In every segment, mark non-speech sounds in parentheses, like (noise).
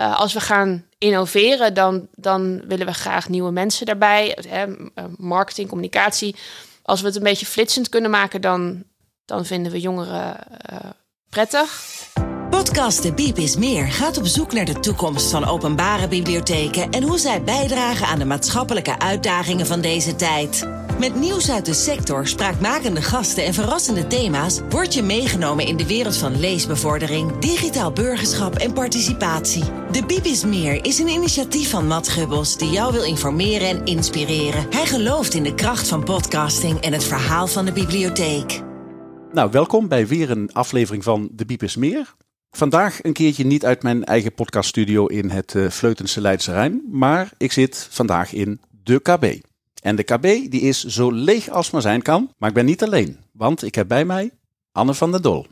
Eh, als we gaan innoveren, dan, dan willen we graag nieuwe mensen daarbij. Hè, eh, marketing, communicatie. Als we het een beetje flitsend kunnen maken, dan, dan vinden we jongeren uh, prettig. Podcast De Biep is Meer gaat op zoek naar de toekomst van openbare bibliotheken en hoe zij bijdragen aan de maatschappelijke uitdagingen van deze tijd. Met nieuws uit de sector, spraakmakende gasten en verrassende thema's word je meegenomen in de wereld van leesbevordering, digitaal burgerschap en participatie. De Biep is Meer is een initiatief van Matt Gubbels die jou wil informeren en inspireren. Hij gelooft in de kracht van podcasting en het verhaal van de bibliotheek. Nou, welkom bij weer een aflevering van De Biep is Meer. Vandaag een keertje niet uit mijn eigen podcaststudio in het uh, Vleutense Leidse Rijn, maar ik zit vandaag in de KB. En de KB die is zo leeg als maar zijn kan, maar ik ben niet alleen, want ik heb bij mij Anne van der Dol.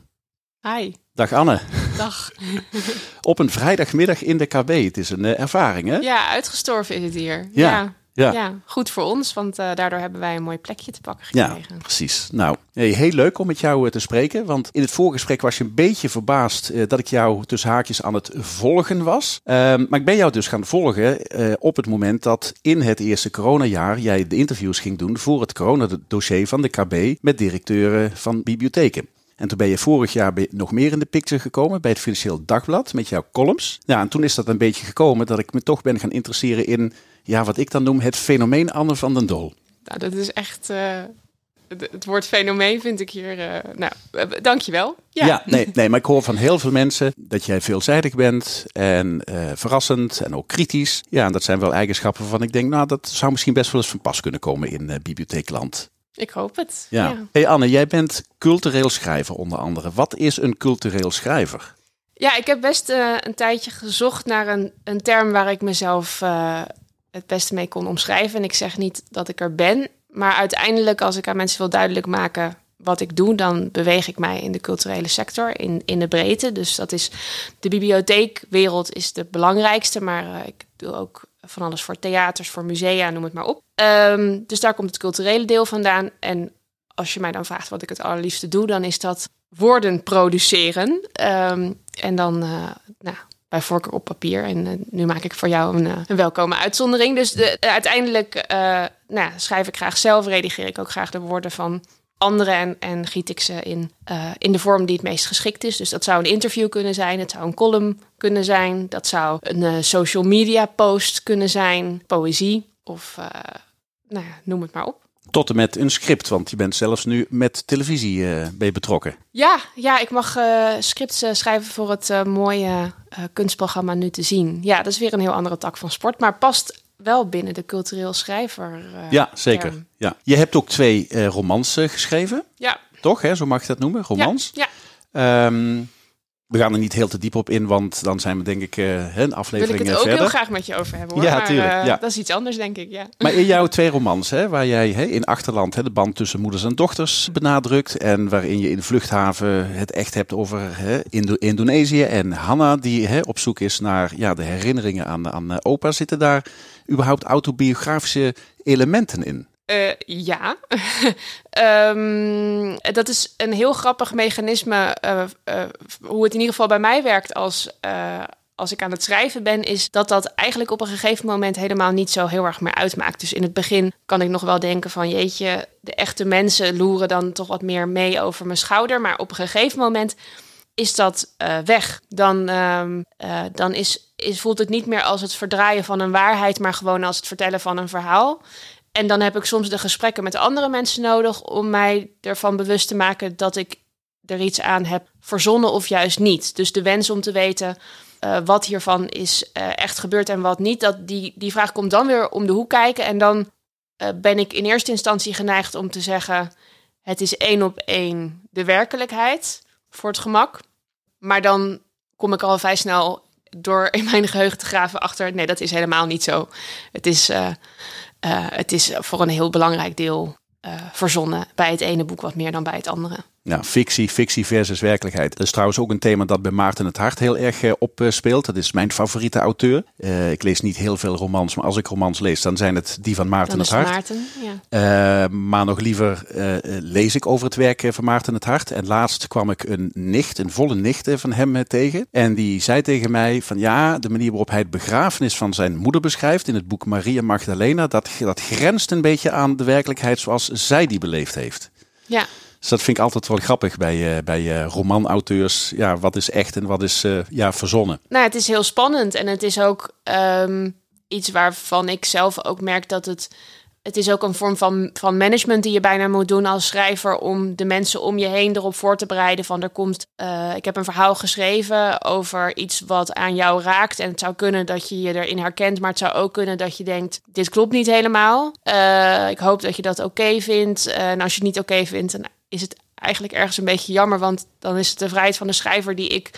Hi. Dag Anne. Dag. (laughs) Op een vrijdagmiddag in de KB, het is een uh, ervaring hè? Ja, uitgestorven is het hier. Ja. ja. Ja. goed voor ons, want uh, daardoor hebben wij een mooi plekje te pakken gekregen. Ja, precies. Nou, hey, heel leuk om met jou uh, te spreken, want in het voorgesprek was je een beetje verbaasd uh, dat ik jou tussen haakjes aan het volgen was. Ehm, maar ik ben jou dus gaan volgen op het moment dat in het eerste coronajaar jij de interviews ging doen voor het coronadossier van de KB met directeuren van bibliotheken. En toen ben je vorig jaar nog meer in de picture gekomen bij het Financieel Dagblad met jouw columns. Ja, en toen is dat een beetje gekomen dat ik me toch ben gaan interesseren in ja, wat ik dan noem het fenomeen Anne van den Dol. Nou, dat is echt. Uh, het, woord fenomeen vind ik hier. Uh, nou, uh, dankjewel. Ja, ja nee, nee, maar ik hoor van heel veel mensen dat jij veelzijdig bent en verrassend en ook kritisch. Ja, en dat zijn wel eigenschappen waarvan ik denk, nou, dat zou misschien best wel eens van pas kunnen komen in bibliotheekland. Ik hoop het. Ja. ja. Hey Anne, jij bent cultureel schrijver onder andere. Wat is een cultureel schrijver? Ja, ik heb best een tijdje gezocht naar een, een term waar ik mezelf het beste mee kon omschrijven. En ik zeg niet dat ik er ben, maar uiteindelijk als ik aan mensen wil duidelijk maken wat ik doe, dan beweeg ik mij in de culturele sector, in, in de breedte. Dus dat is de bibliotheekwereld is de belangrijkste, maar uh, ik doe ook van alles voor theaters, voor musea, noem het maar op. Um, dus daar komt het culturele deel vandaan. En als je mij dan vraagt wat ik het allerliefste doe, dan is dat woorden produceren. Um, en dan, uh, nou, bij voorkeur op papier. En uh, nu maak ik voor jou een, uh, een welkome uitzondering. Dus de, uiteindelijk nou, schrijf ik graag zelf, redigeer ik ook graag de woorden van anderen en, en giet ik ze in, in de vorm die het meest geschikt is. Dus dat zou een interview kunnen zijn, het zou een column kunnen zijn, dat zou een social media post kunnen zijn, poëzie of nou ja, noem het maar op tot en met een script, want je bent zelfs nu met televisie bij betrokken. Ja, ja ik mag scripts schrijven voor het mooie kunstprogramma Nu te zien. Ja, dat is weer een heel andere tak van sport, maar past wel binnen de cultureel schrijver. ja, zeker. Ja. Je hebt ook twee romans geschreven. Ja. Toch, hè? zo mag je dat noemen, romans. Ja. ja. Um, we gaan er niet heel te diep op in, want dan zijn we denk ik uh, een aflevering Wil ik het ook verder. heel graag met je over hebben hoor. Ja, maar, tuurlijk. Uh, ja. Dat is iets anders denk ik, ja. Maar in jouw twee romans, hè, waar jij hè, in Achterland hè, de band tussen moeders en dochters benadrukt en waarin je in de vluchthaven het echt hebt over hè, Indo Indonesië en Hanna die hè, op zoek is naar ja, de herinneringen aan, aan uh, opa, zitten daar überhaupt autobiografische elementen in? Uh, ja, um, (laughs) dat is een heel grappig mechanisme. Uh, uh, hoe het in ieder geval bij mij werkt als, als ik aan het schrijven ben, is dat dat eigenlijk op een gegeven moment helemaal niet zo heel erg meer uitmaakt. Dus in het begin kan ik nog wel denken van jeetje, de echte mensen loeren dan toch wat meer mee over mijn schouder. Maar op een gegeven moment is dat weg. Dan, um, dan is, is, voelt het niet meer als het verdraaien van een waarheid, maar gewoon als het vertellen van een verhaal. En dan heb ik soms de gesprekken met andere mensen nodig om mij ervan bewust te maken dat ik er iets aan heb verzonnen of juist niet. Dus de wens om te weten uh, wat hiervan is uh, echt gebeurd en wat niet, dat die, die vraag komt dan weer om de hoek kijken. En dan uh, ben ik in eerste instantie geneigd om te zeggen: het is één op één de werkelijkheid voor het gemak. Maar dan kom ik al vrij snel door in mijn geheugen te graven achter: nee, dat is helemaal niet zo. Het is. Uh, het is voor een heel belangrijk deel uh, verzonnen. Bij het ene boek wat meer dan bij het andere. Ja, fictie, fictie versus werkelijkheid. Dat is trouwens ook een thema dat bij Maarten het Hart heel erg uh, opspeelt. Dat is mijn favoriete auteur. Uh, ik lees niet heel veel romans, maar als ik romans lees, dan zijn het die van Maarten Dan het Hart. Maarten, ja. Uh, maar nog liever lees ik over het werk van Maarten het Hart. En laatst kwam ik een nicht, een volle nicht van hem tegen. En die zei tegen mij van ja, de manier waarop hij het begrafenis van zijn moeder beschrijft in het boek Maria Magdalena, dat, dat grenst een beetje aan de werkelijkheid zoals zij die beleefd heeft. Ja. Dus dat vind ik altijd wel grappig bij, uh, bij uh, romanauteurs. Ja, wat is echt en wat is uh, ja, verzonnen? Nou, het is heel spannend en het is ook um, iets waarvan ik zelf ook merk dat het. Het is ook een vorm van, van management die je bijna moet doen als schrijver om de mensen om je heen erop voor te bereiden. Van er komt, ik heb een verhaal geschreven over iets wat aan jou raakt. En het zou kunnen dat je je erin herkent, maar het zou ook kunnen dat je denkt: dit klopt niet helemaal. ik hoop dat je dat oké vindt. en als je het niet oké vindt, dan is het eigenlijk ergens een beetje jammer, want dan is het de vrijheid van de schrijver die ik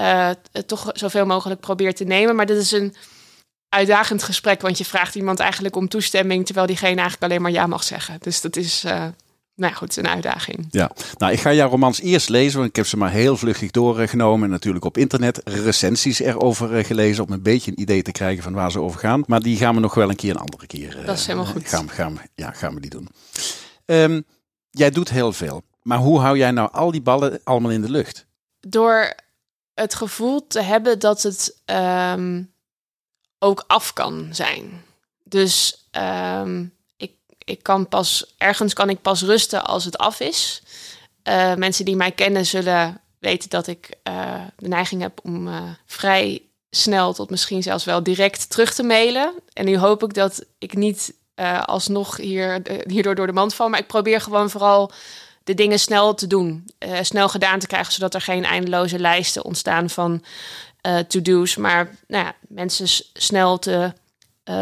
uh, toch zoveel mogelijk probeer te nemen. Maar dit is een uitdagend gesprek, want je vraagt iemand eigenlijk om toestemming, terwijl diegene eigenlijk alleen maar ja mag zeggen. Dus dat is, uh, nou ja, goed, een uitdaging. Ja, nou, ik ga jouw romans eerst lezen, want ik heb ze maar heel vluchtig doorgenomen. Natuurlijk op internet recensies erover gelezen, om een beetje een idee te krijgen van waar ze over gaan. Maar die gaan we nog wel een keer een andere keer. Dat is helemaal goed. Gaan, gaan, ja, gaan we die doen. Um, Jij doet heel veel. Maar hoe hou jij nou al die ballen allemaal in de lucht? Door het gevoel te hebben dat het um, ook af kan zijn. Dus um, ik, ik kan pas, ergens kan ik pas rusten als het af is. Uh, mensen die mij kennen zullen weten dat ik uh, de neiging heb om uh, vrij snel tot misschien zelfs wel direct terug te mailen. En nu hoop ik dat ik niet uh, alsnog hier, uh, hierdoor door de mand val. Maar ik probeer gewoon vooral de dingen snel te doen. Uh, snel gedaan te krijgen, zodat er geen eindeloze lijsten ontstaan van to-do's. Maar nou ja, mensen snel te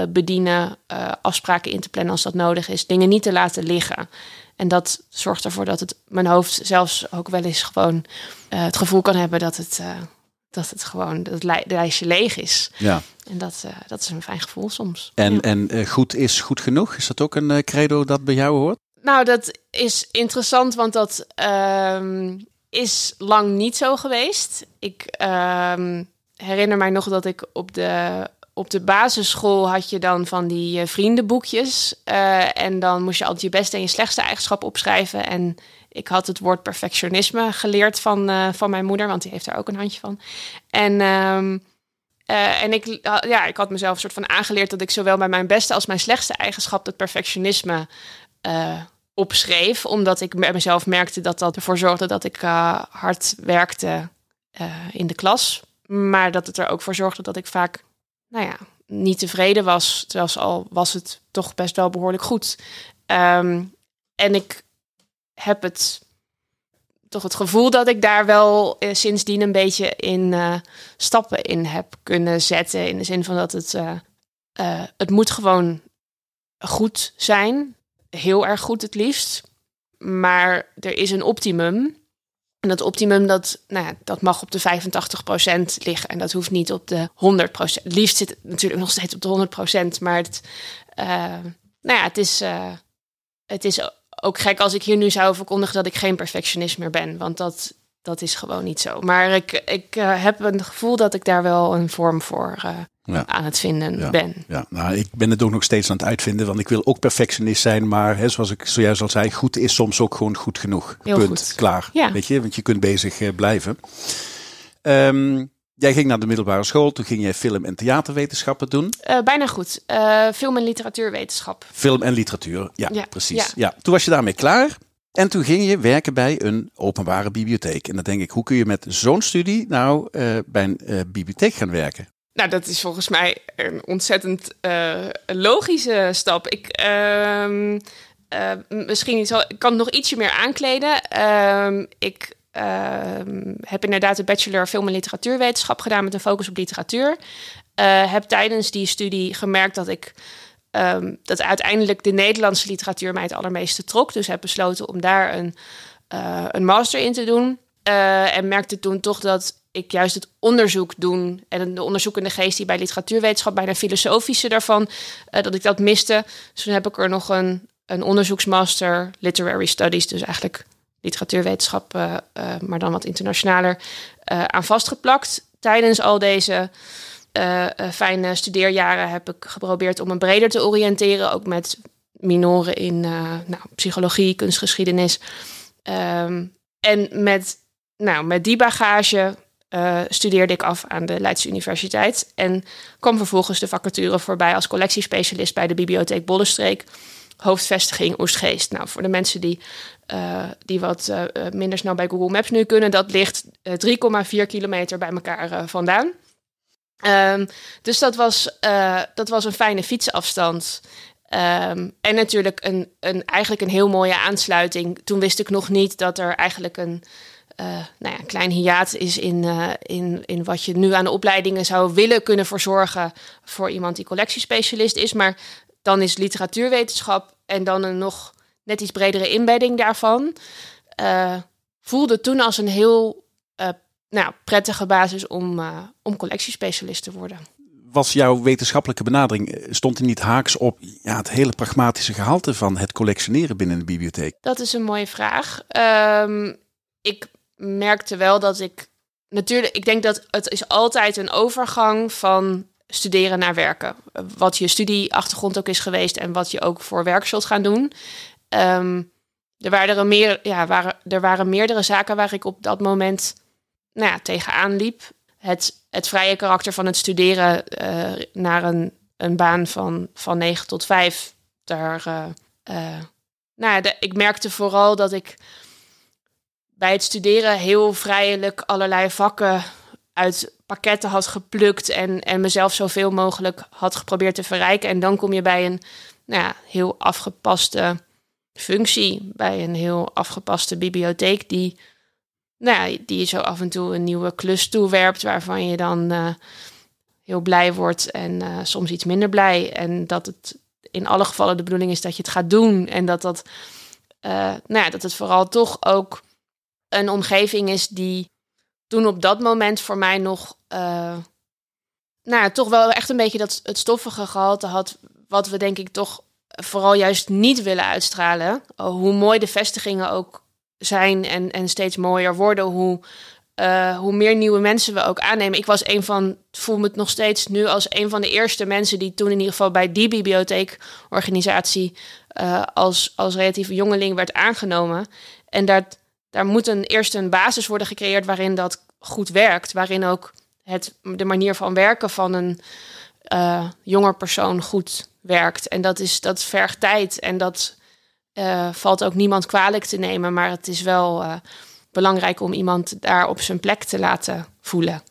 bedienen, afspraken in te plannen als dat nodig is. Dingen niet te laten liggen. En dat zorgt ervoor dat het mijn hoofd zelfs ook wel eens gewoon het gevoel kan hebben dat het dat het gewoon dat het lijstje leeg is. Ja. En dat, uh, dat is een fijn gevoel soms. En, ja. en uh, goed is goed genoeg? Is dat ook een uh, credo dat bij jou hoort? Nou, dat is interessant, want dat um, is lang niet zo geweest. Ik um, herinner mij nog dat ik op de, op de basisschool had je dan van die vriendenboekjes. en dan moest je altijd je beste en je slechtste eigenschap opschrijven. En ik had het woord perfectionisme geleerd van, uh, van mijn moeder, want die heeft daar ook een handje van. En, um, uh, en ik, ja, ik had mezelf een soort van aangeleerd dat ik zowel bij mijn beste als mijn slechtste eigenschap het perfectionisme uh, opschreef. Omdat ik bij mezelf merkte dat dat ervoor zorgde dat ik hard werkte in de klas. Maar dat het er ook voor zorgde dat ik vaak, nou ja, niet tevreden was. Zelfs al was het toch best wel behoorlijk goed. Um, en ik heb het toch het gevoel dat ik daar wel eh, sindsdien een beetje in uh, stappen in heb kunnen zetten. In de zin van dat het, uh, het moet gewoon goed zijn. Heel erg goed het liefst. Maar er is een optimum. En dat optimum, dat, nou ja, dat mag op de 85% liggen. En dat hoeft niet op de 100%. Het liefst zit het natuurlijk nog steeds op de 100%. Maar het, nou ja, het is, het is ook gek als ik hier nu zou verkondigen dat ik geen perfectionist meer ben. Want dat, dat is gewoon niet zo. Maar ik, ik uh, heb een gevoel dat ik daar wel een vorm voor uh, ja. aan het vinden ja. ben. Ja, nou, ik ben het ook nog steeds aan het uitvinden. Want ik wil ook perfectionist zijn. Maar hè, zoals ik zojuist al zei, goed is soms ook gewoon goed genoeg. Heel Punt. Goed. Klaar. Ja. Weet je, want je kunt bezig uh, blijven. Um, Jij ging naar de middelbare school, toen ging jij film- en theaterwetenschappen doen. Uh, bijna goed. Uh, film- en literatuurwetenschap. Film en literatuur, ja, ja. precies. Ja. Ja. Toen was je daarmee klaar. En toen ging je werken bij een openbare bibliotheek. En dan denk ik, hoe kun je met zo'n studie nou uh, bij een bibliotheek gaan werken? Nou, dat is volgens mij een ontzettend logische stap. Ik, ehm, misschien zal, ik kan het nog ietsje meer aankleden. Ehm, ik uh, heb inderdaad de bachelor film- en literatuurwetenschap gedaan met een focus op literatuur. Uh, heb tijdens die studie gemerkt dat ik um, dat uiteindelijk de Nederlandse literatuur mij het allermeeste trok. Dus heb besloten om daar een, uh, een master in te doen. en merkte toen toch dat ik juist het onderzoek doen en de onderzoekende geest die bij literatuurwetenschap, bijna filosofische daarvan, dat ik dat miste. Dus toen heb ik er nog een, een onderzoeksmaster literary studies, dus eigenlijk literatuurwetenschap, maar dan wat internationaler, aan vastgeplakt. Tijdens al deze fijne studeerjaren heb ik geprobeerd om me breder te oriënteren, ook met minoren in nou, psychologie, kunstgeschiedenis. Ehm, en met, nou, met die bagage studeerde ik af aan de Leidse Universiteit. En kwam vervolgens de vacature voorbij als collectiespecialist bij de Bibliotheek Bollenstreek. Hoofdvestiging Oostgeest. Nou, voor de mensen die, uh, die wat uh, minder snel bij Google Maps nu kunnen, dat ligt 3,4 kilometer bij elkaar vandaan. Um, dus dat was, dat was een fijne fietsafstand. Um, en natuurlijk een, een, eigenlijk een heel mooie aansluiting. Toen wist ik nog niet dat er eigenlijk een, nou ja, klein hiaat is in, in, in wat je nu aan de opleidingen zou willen kunnen verzorgen voor iemand die collectiespecialist is. Maar dan is literatuurwetenschap en dan een nog net iets bredere inbedding daarvan. Uh, voelde toen als een heel nou, prettige basis om, om collectiespecialist te worden was jouw wetenschappelijke benadering, eh, stond die niet haaks op ja, het hele pragmatische gehalte van het collectioneren binnen de bibliotheek? Dat is een mooie vraag. Um, ik merkte wel dat ik natuurlijk, ik denk dat het is altijd een overgang van studeren naar werken. Wat je studieachtergrond ook is geweest en wat je ook voor werk zult gaan doen. Um, er, waren er, meer, ja, waren, er waren meerdere zaken waar ik op dat moment nou ja, tegenaan liep het, het vrije karakter van het studeren uh, naar een, een baan van, van 9 tot 5. Daar, uh, uh, nou, de, ik merkte vooral dat ik bij het studeren heel vrijelijk allerlei vakken uit pakketten had geplukt en, en mezelf zoveel mogelijk had geprobeerd te verrijken. En dan kom je bij een nou ja, heel afgepaste functie, bij een heel afgepaste bibliotheek die nou ja, die zo af en toe een nieuwe klus toewerpt, waarvan je dan uh, heel blij wordt en uh, soms iets minder blij. En dat het in alle gevallen de bedoeling is dat je het gaat doen. En dat, dat, uh, nou ja, dat het vooral toch ook een omgeving is die toen op dat moment voor mij nog, nou ja, toch wel echt een beetje dat het stoffige gehalte had, wat we denk ik toch vooral juist niet willen uitstralen. hoe mooi de vestigingen ook zijn en, en steeds mooier worden, hoe, uh, hoe meer nieuwe mensen we ook aannemen. Ik was een van, voel me nog steeds nu als een van de eerste mensen die toen in ieder geval bij die bibliotheekorganisatie uh, als, als relatieve jongeling werd aangenomen. En daar, daar moet een, eerst een basis worden gecreëerd waarin dat goed werkt, waarin ook het, de manier van werken van een uh, jonger persoon goed werkt. En dat, is, dat vergt tijd en dat uh, valt ook niemand kwalijk te nemen, maar het is wel uh, belangrijk om iemand daar op zijn plek te laten voelen.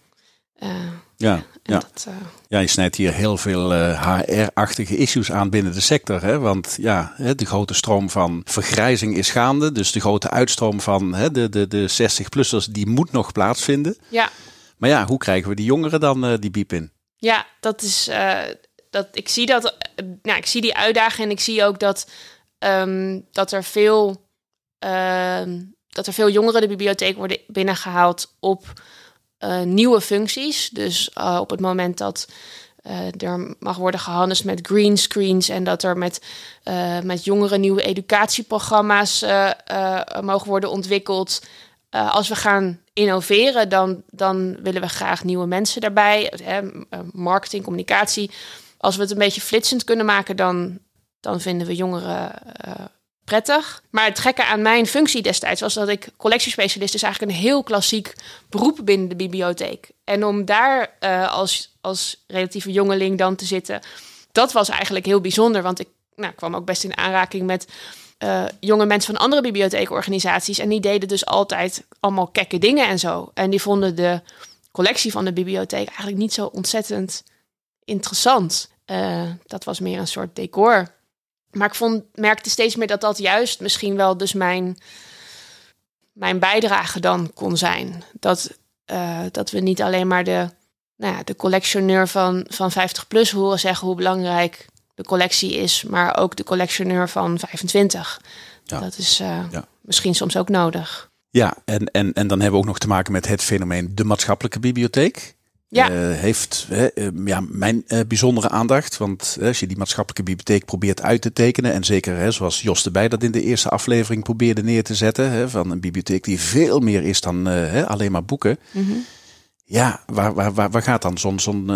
Uh, ja, ja. Dat, ja, je snijdt hier heel veel HR-achtige issues aan binnen de sector. Hè? Want ja, de grote stroom van vergrijzing is gaande. Dus de grote uitstroom van hè, de, de, de 60-plussers, die moet nog plaatsvinden. Ja. Maar ja, hoe krijgen we die jongeren dan die biep in? Ja, dat is. Dat, ik, zie dat, nou, ik zie die uitdaging en ik zie ook dat um, dat er veel. Uh, dat er veel jongeren de bibliotheek worden binnengehaald op uh, nieuwe functies. Dus uh, op het moment dat uh, er mag worden gehandeld met green screens en dat er met, met jongeren nieuwe educatieprogramma's mogen worden ontwikkeld. als we gaan innoveren, dan, dan willen we graag nieuwe mensen daarbij. marketing, communicatie. Als we het een beetje flitsend kunnen maken, dan dan vinden we jongeren uh, prettig. Maar het gekke aan mijn functie destijds was dat ik collectiespecialist is eigenlijk een heel klassiek beroep binnen de bibliotheek. En om daar uh, als, als relatieve jongeling dan te zitten, dat was eigenlijk heel bijzonder. Want ik nou, kwam ook best in aanraking met uh, jonge mensen van andere bibliotheekorganisaties. En die deden dus altijd allemaal kekke dingen en zo. En die vonden de collectie van de bibliotheek eigenlijk niet zo ontzettend interessant. Uh, dat was meer een soort decor. Maar ik vond, merkte steeds meer dat dat juist misschien wel dus mijn, mijn bijdrage dan kon zijn. Dat, uh, dat we niet alleen maar de, nou ja, de collectioneur van, van 50 plus horen zeggen hoe belangrijk de collectie is, maar ook de collectioneur van 25. Ja. Dat is uh, ja. misschien soms ook nodig. Ja, en, en, en dan hebben we ook nog te maken met het fenomeen de maatschappelijke bibliotheek. Ja. heeft ja, mijn bijzondere aandacht. Want als je die maatschappelijke bibliotheek probeert uit te tekenen. En zeker zoals Jos erbij dat in de eerste aflevering probeerde neer te zetten. van een bibliotheek die veel meer is dan alleen maar boeken. Mhm. Ja, waar, waar, waar, waar gaat dan zo'n zo'n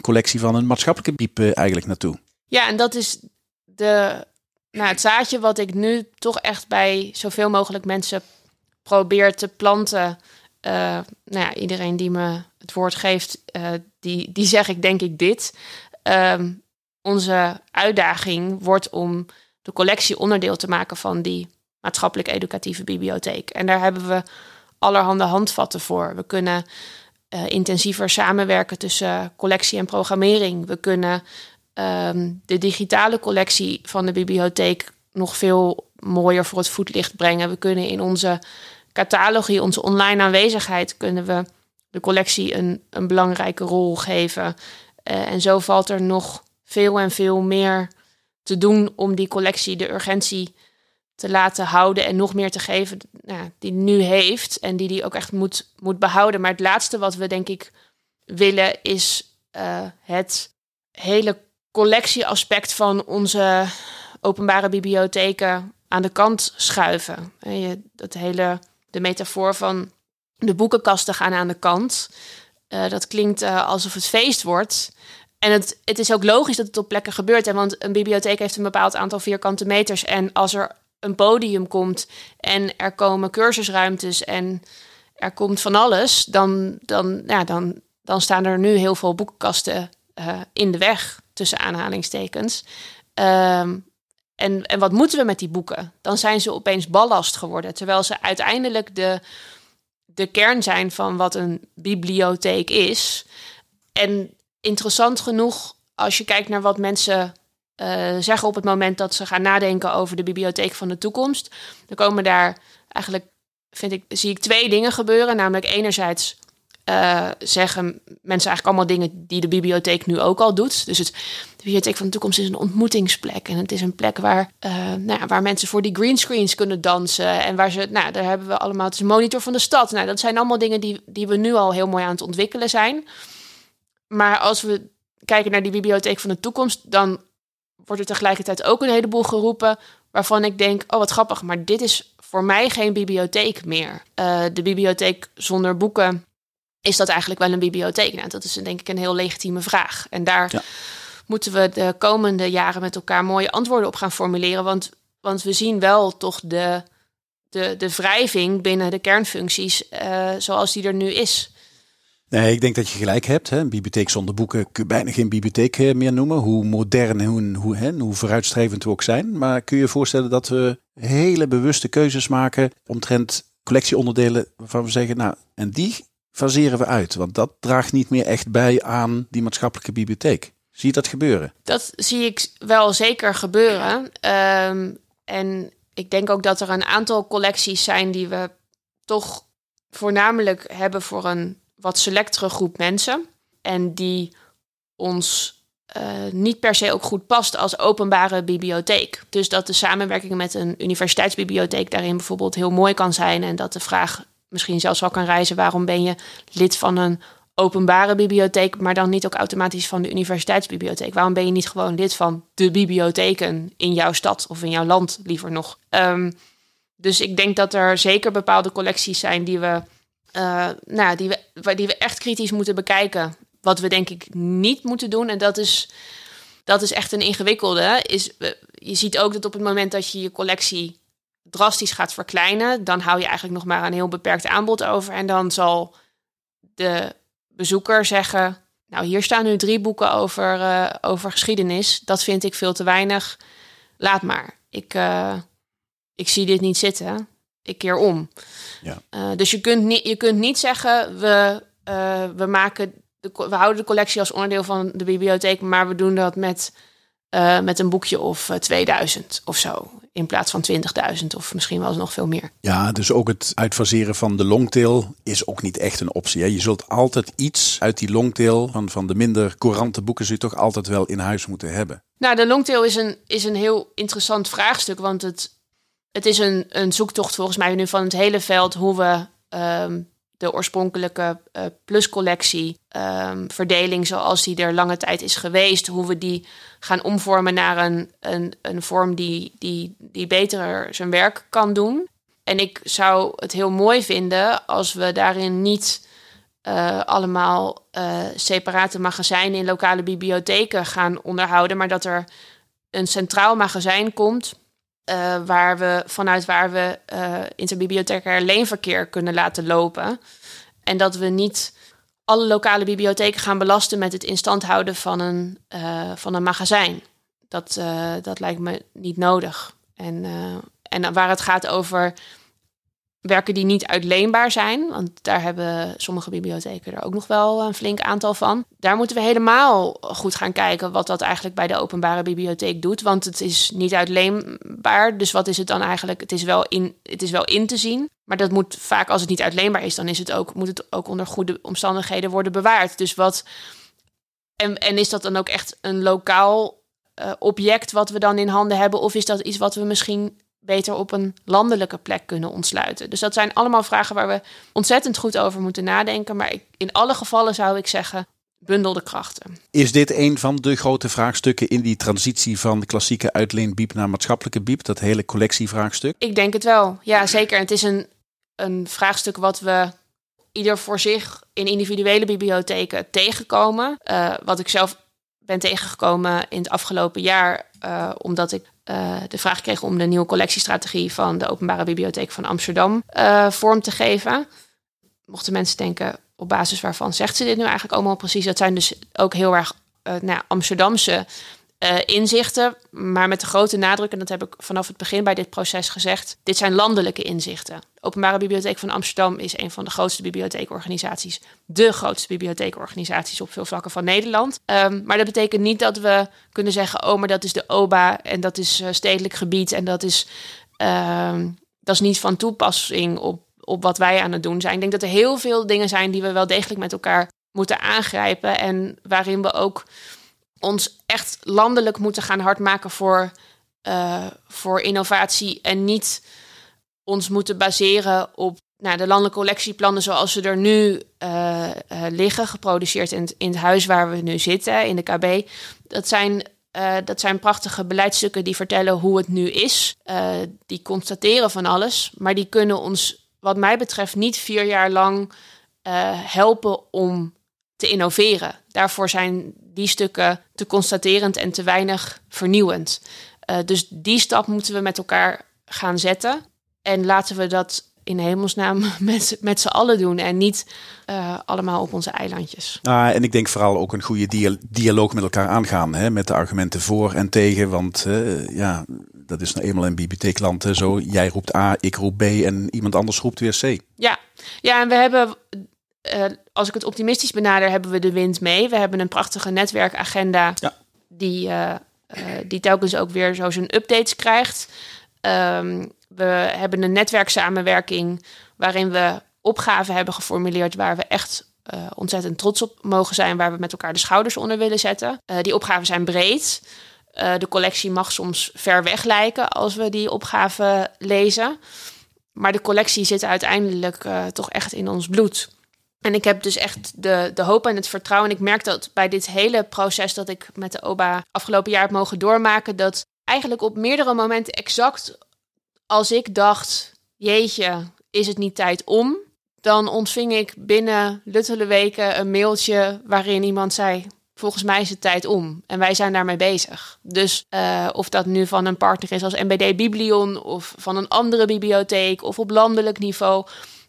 collectie van een maatschappelijke biep eigenlijk naartoe? Ja, en dat is de, nou, het zaadje wat ik nu toch echt bij zoveel mogelijk mensen probeer te planten. Nou ja, iedereen die me het woord geeft, uh, die, die zeg ik denk ik dit. Uh, onze uitdaging wordt om de collectie onderdeel te maken van die maatschappelijk educatieve bibliotheek. En daar hebben we allerhande handvatten voor. We kunnen uh, intensiever samenwerken tussen collectie en programmering. We kunnen Ehm, de digitale collectie van de bibliotheek nog veel mooier voor het voetlicht brengen. We kunnen in onze catalogie, onze online aanwezigheid, kunnen we de collectie een, een belangrijke rol geven. Uh, en zo valt er nog veel en veel meer te doen om die collectie de urgentie te laten houden en nog meer te geven nou, die nu heeft en die die ook echt moet, moet behouden. Maar het laatste wat we denk ik willen is uh, het hele collectieaspect van onze openbare bibliotheken aan de kant schuiven. En je, dat hele, de metafoor van de boekenkasten gaan aan de kant. Uh, dat klinkt uh, alsof het feest wordt. En het, het is ook logisch dat het op plekken gebeurt. Hè? Want een bibliotheek heeft een bepaald aantal vierkante meters. En als er een podium komt en er komen cursusruimtes en er komt van alles, dan, dan, ja, dan, dan staan er nu heel veel boekenkasten uh, in de weg tussen aanhalingstekens. Um, en, en wat moeten we met die boeken? Dan zijn ze opeens ballast geworden, terwijl ze uiteindelijk de, de kern zijn van wat een bibliotheek is. En interessant genoeg, als je kijkt naar wat mensen uh, zeggen op het moment dat ze gaan nadenken over de bibliotheek van de toekomst, dan komen daar eigenlijk, vind ik, zie ik twee dingen gebeuren. Namelijk enerzijds uh, zeggen mensen eigenlijk allemaal dingen die de bibliotheek nu ook al doet. Dus het, de bibliotheek van de toekomst is een ontmoetingsplek. En het is een plek waar, uh, nou ja, waar mensen voor die greenscreens kunnen dansen. En waar ze, nou, daar hebben we allemaal, het is een monitor van de stad. Nou, dat zijn allemaal dingen die, die we nu al heel mooi aan het ontwikkelen zijn. Maar als we kijken naar die bibliotheek van de toekomst, dan wordt er tegelijkertijd ook een heleboel geroepen waarvan ik denk, oh wat grappig, maar dit is voor mij geen bibliotheek meer. Uh, de bibliotheek zonder boeken is dat eigenlijk wel een bibliotheek? Nou, dat is denk ik een heel legitieme vraag. En daar ja. moeten we de komende jaren met elkaar mooie antwoorden op gaan formuleren. Want, want we zien wel toch de, de, de wrijving binnen de kernfuncties uh, zoals die er nu is. Nee, ik denk dat je gelijk hebt. Hè. Een bibliotheek zonder boeken kun je bijna geen bibliotheek eh, meer noemen. Hoe modern en hoe, hoe, hè, hoe vooruitstrevend we ook zijn. Maar kun je je voorstellen dat we hele bewuste keuzes maken omtrent collectieonderdelen waarvan we zeggen, nou, en die faseren we uit? Want dat draagt niet meer echt bij aan die maatschappelijke bibliotheek. Zie je dat gebeuren? Dat zie ik wel zeker gebeuren. Um, en ik denk ook dat er een aantal collecties zijn die we toch voornamelijk hebben voor een wat selectere groep mensen. En die ons uh, niet per se ook goed past als openbare bibliotheek. Dus dat de samenwerking met een universiteitsbibliotheek daarin bijvoorbeeld heel mooi kan zijn. En dat de vraag misschien zelfs wel kan reizen. Waarom ben je lid van een openbare bibliotheek, maar dan niet ook automatisch van de universiteitsbibliotheek? Waarom ben je niet gewoon lid van de bibliotheken in jouw stad of in jouw land, liever nog? Um, dus ik denk dat er zeker bepaalde collecties zijn die we, uh, nou, die we, die we echt kritisch moeten bekijken. Wat we denk ik niet moeten doen, en dat is, dat is echt een ingewikkelde, is je ziet ook dat op het moment dat je je collectie drastisch gaat verkleinen, dan hou je eigenlijk nog maar een heel beperkt aanbod over. En dan zal de bezoeker zeggen: Nou, hier staan nu drie boeken over, uh, over geschiedenis. Dat vind ik veel te weinig. Laat maar. Ik, uh, ik zie dit niet zitten. Ik keer om. Ja. Uh, dus je kunt, niet, je kunt niet zeggen: we, we, maken de, we houden de collectie als onderdeel van de bibliotheek, maar we doen dat met, met een boekje of 2000 of zo in plaats van 20.000 of misschien wel nog veel meer. Ja, dus ook het uitfaseren van de longtail is ook niet echt een optie. Hè? Je zult altijd iets uit die longtail van, van de minder courante boeken zul je toch altijd wel in huis moeten hebben. Nou, de longtail is een, is een heel interessant vraagstuk, want het, het is een, een zoektocht volgens mij nu van het hele veld hoe we um, de oorspronkelijke uh, pluscollectie um, verdeling zoals die er lange tijd is geweest, hoe we die gaan omvormen naar een, een, een vorm die, die, die beter zijn werk kan doen. En ik zou het heel mooi vinden als we daarin niet uh, allemaal uh, separate magazijnen in lokale bibliotheken gaan onderhouden, maar dat er een centraal magazijn komt uh, waar we, vanuit waar we uh, interbibliothecair leenverkeer kunnen laten lopen. En dat we niet alle lokale bibliotheken gaan belasten met het instand houden van een, uh, van een magazijn. Dat, dat lijkt me niet nodig. En, en waar het gaat over werken die niet uitleenbaar zijn, want daar hebben sommige bibliotheken er ook nog wel een flink aantal van. Daar moeten we helemaal goed gaan kijken wat dat eigenlijk bij de openbare bibliotheek doet, want het is niet uitleenbaar. Dus wat is het dan eigenlijk? Het is wel in, het is wel in te zien, maar dat moet vaak als het niet uitleenbaar is, dan is het ook, moet het ook onder goede omstandigheden worden bewaard. Dus wat en, en is dat dan ook echt een lokaal uh, object wat we dan in handen hebben, of is dat iets wat we misschien beter op een landelijke plek kunnen ontsluiten. Dus dat zijn allemaal vragen waar we ontzettend goed over moeten nadenken. Maar ik, in alle gevallen zou ik zeggen, bundel de krachten. Is dit een van de grote vraagstukken in die transitie van de klassieke uitleenbiep naar maatschappelijke biep? Dat hele collectievraagstuk? Ik denk het wel. Ja, zeker. Het is een, een vraagstuk wat we ieder voor zich in individuele bibliotheken tegenkomen. Uh, wat ik zelf ben tegengekomen in het afgelopen jaar, uh, omdat ik uh, de vraag kreeg om de nieuwe collectiestrategie van de Openbare Bibliotheek van Amsterdam uh, vorm te geven. Mochten mensen denken, op basis waarvan zegt ze dit nu eigenlijk allemaal precies? Dat zijn dus ook heel erg uh, nou, Amsterdamse uh, inzichten, maar met de grote nadruk, en dat heb ik vanaf het begin bij dit proces gezegd, dit zijn landelijke inzichten. Openbare Bibliotheek van Amsterdam is een van de grootste bibliotheekorganisaties, de grootste bibliotheekorganisaties op veel vlakken van Nederland. Um, maar dat betekent niet dat we kunnen zeggen, oh, maar dat is de OBA en dat is uh, stedelijk gebied en dat is, uh, dat is niet van toepassing op, op wat wij aan het doen zijn. Ik denk dat er heel veel dingen zijn die we wel degelijk met elkaar moeten aangrijpen en waarin we ook ons echt landelijk moeten gaan hardmaken voor, uh, voor innovatie en niet ons moeten baseren op nou, de landelijke collectieplannen zoals ze er nu uh, uh, liggen, geproduceerd in het, in het huis waar we nu zitten, in de KB. Dat zijn, dat zijn prachtige beleidsstukken die vertellen hoe het nu is. die constateren van alles, maar die kunnen ons, wat mij betreft, niet vier jaar lang helpen om te innoveren. Daarvoor zijn die stukken te constaterend en te weinig vernieuwend. Uh, dus die stap moeten we met elkaar gaan zetten. En laten we dat in hemelsnaam (laughs) met, met z'n allen doen en niet uh, allemaal op onze eilandjes. Ah, en ik denk vooral ook een goede dia dialoog met elkaar aangaan, hè, met de argumenten voor en tegen. Want uh, ja, dat is nou eenmaal in bibliotheekland zo. Jij roept A, ik roep B en iemand anders roept weer C. Ja, ja en we hebben uh, als ik het optimistisch benader, hebben we de wind mee. We hebben een prachtige netwerkagenda ja. die, uh, uh, die telkens ook weer zo zijn updates krijgt. Um, we hebben een netwerksamenwerking waarin we opgaven hebben geformuleerd waar we echt ontzettend trots op mogen zijn, waar we met elkaar de schouders onder willen zetten. die opgaven zijn breed. de collectie mag soms ver weg lijken als we die opgaven lezen. Maar de collectie zit uiteindelijk toch echt in ons bloed. En ik heb dus echt de, de hoop en het vertrouwen. En ik merk dat bij dit hele proces dat ik met de OBA afgelopen jaar heb mogen doormaken, dat eigenlijk op meerdere momenten exact als ik dacht, jeetje, is het niet tijd om? Dan ontving ik binnen luttele weken een mailtje waarin iemand zei, volgens mij is het tijd om. En wij zijn daarmee bezig. Dus uh, of dat nu van een partner is als MBD Biblion of van een andere bibliotheek of op landelijk niveau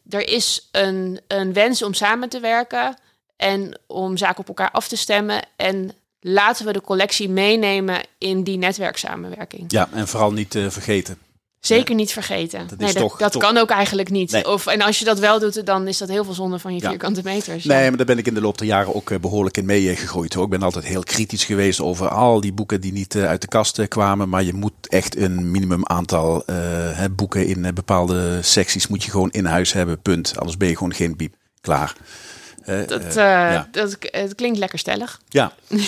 er is een, een wens om samen te werken en om zaken op elkaar af te stemmen. En laten we de collectie meenemen in die netwerksamenwerking. Ja, en vooral niet uh, vergeten. Zeker niet vergeten. Dat, nee, dat, toch, dat toch... kan ook eigenlijk niet. Nee. Of, en als je dat wel doet, dan is dat heel veel zonde van je ja. vierkante meters. Nee, maar daar ben ik in de loop der jaren ook behoorlijk in meegegroeid. Ik ben altijd heel kritisch geweest over al die boeken die niet uit de kast kwamen. Maar je moet echt een minimum aantal uh, boeken in bepaalde secties moet je gewoon in huis hebben. Punt. Anders ben je gewoon geen biep. Klaar. Uh, dat, ja. dat, het klinkt lekker stellig. Ja. (laughs)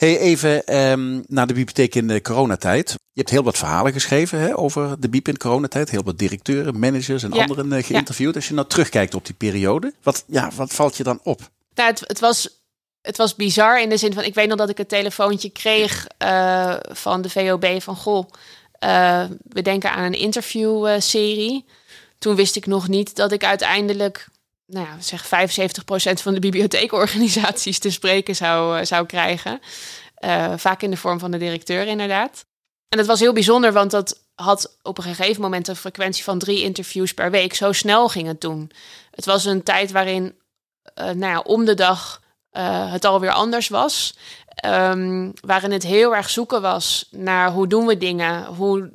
Hey, even ehm, naar de bibliotheek in de coronatijd. Je hebt heel wat verhalen geschreven hè, over de biep in de coronatijd. Heel wat directeuren, managers en Ja. anderen eh, geïnterviewd. Als je nou terugkijkt op die periode, wat, ja, wat valt je dan op? Nou, het, het, was, het was bizar in de zin van... Ik weet nog dat ik een telefoontje kreeg eh, van de VOB van... Goh, eh, we denken aan een interviewserie. Toen wist ik nog niet dat ik uiteindelijk... Nou ja, zeg 75% van de bibliotheekorganisaties te spreken zou, eh, zou krijgen. Eh, vaak in de vorm van de directeur inderdaad. En dat was heel bijzonder, want dat had op een gegeven moment een frequentie van drie interviews per week. Zo snel ging het toen. Het was een tijd waarin eh, nou ja, om de dag eh, het alweer anders was. Ehm, waarin het heel erg zoeken was naar hoe doen we dingen. Hoe,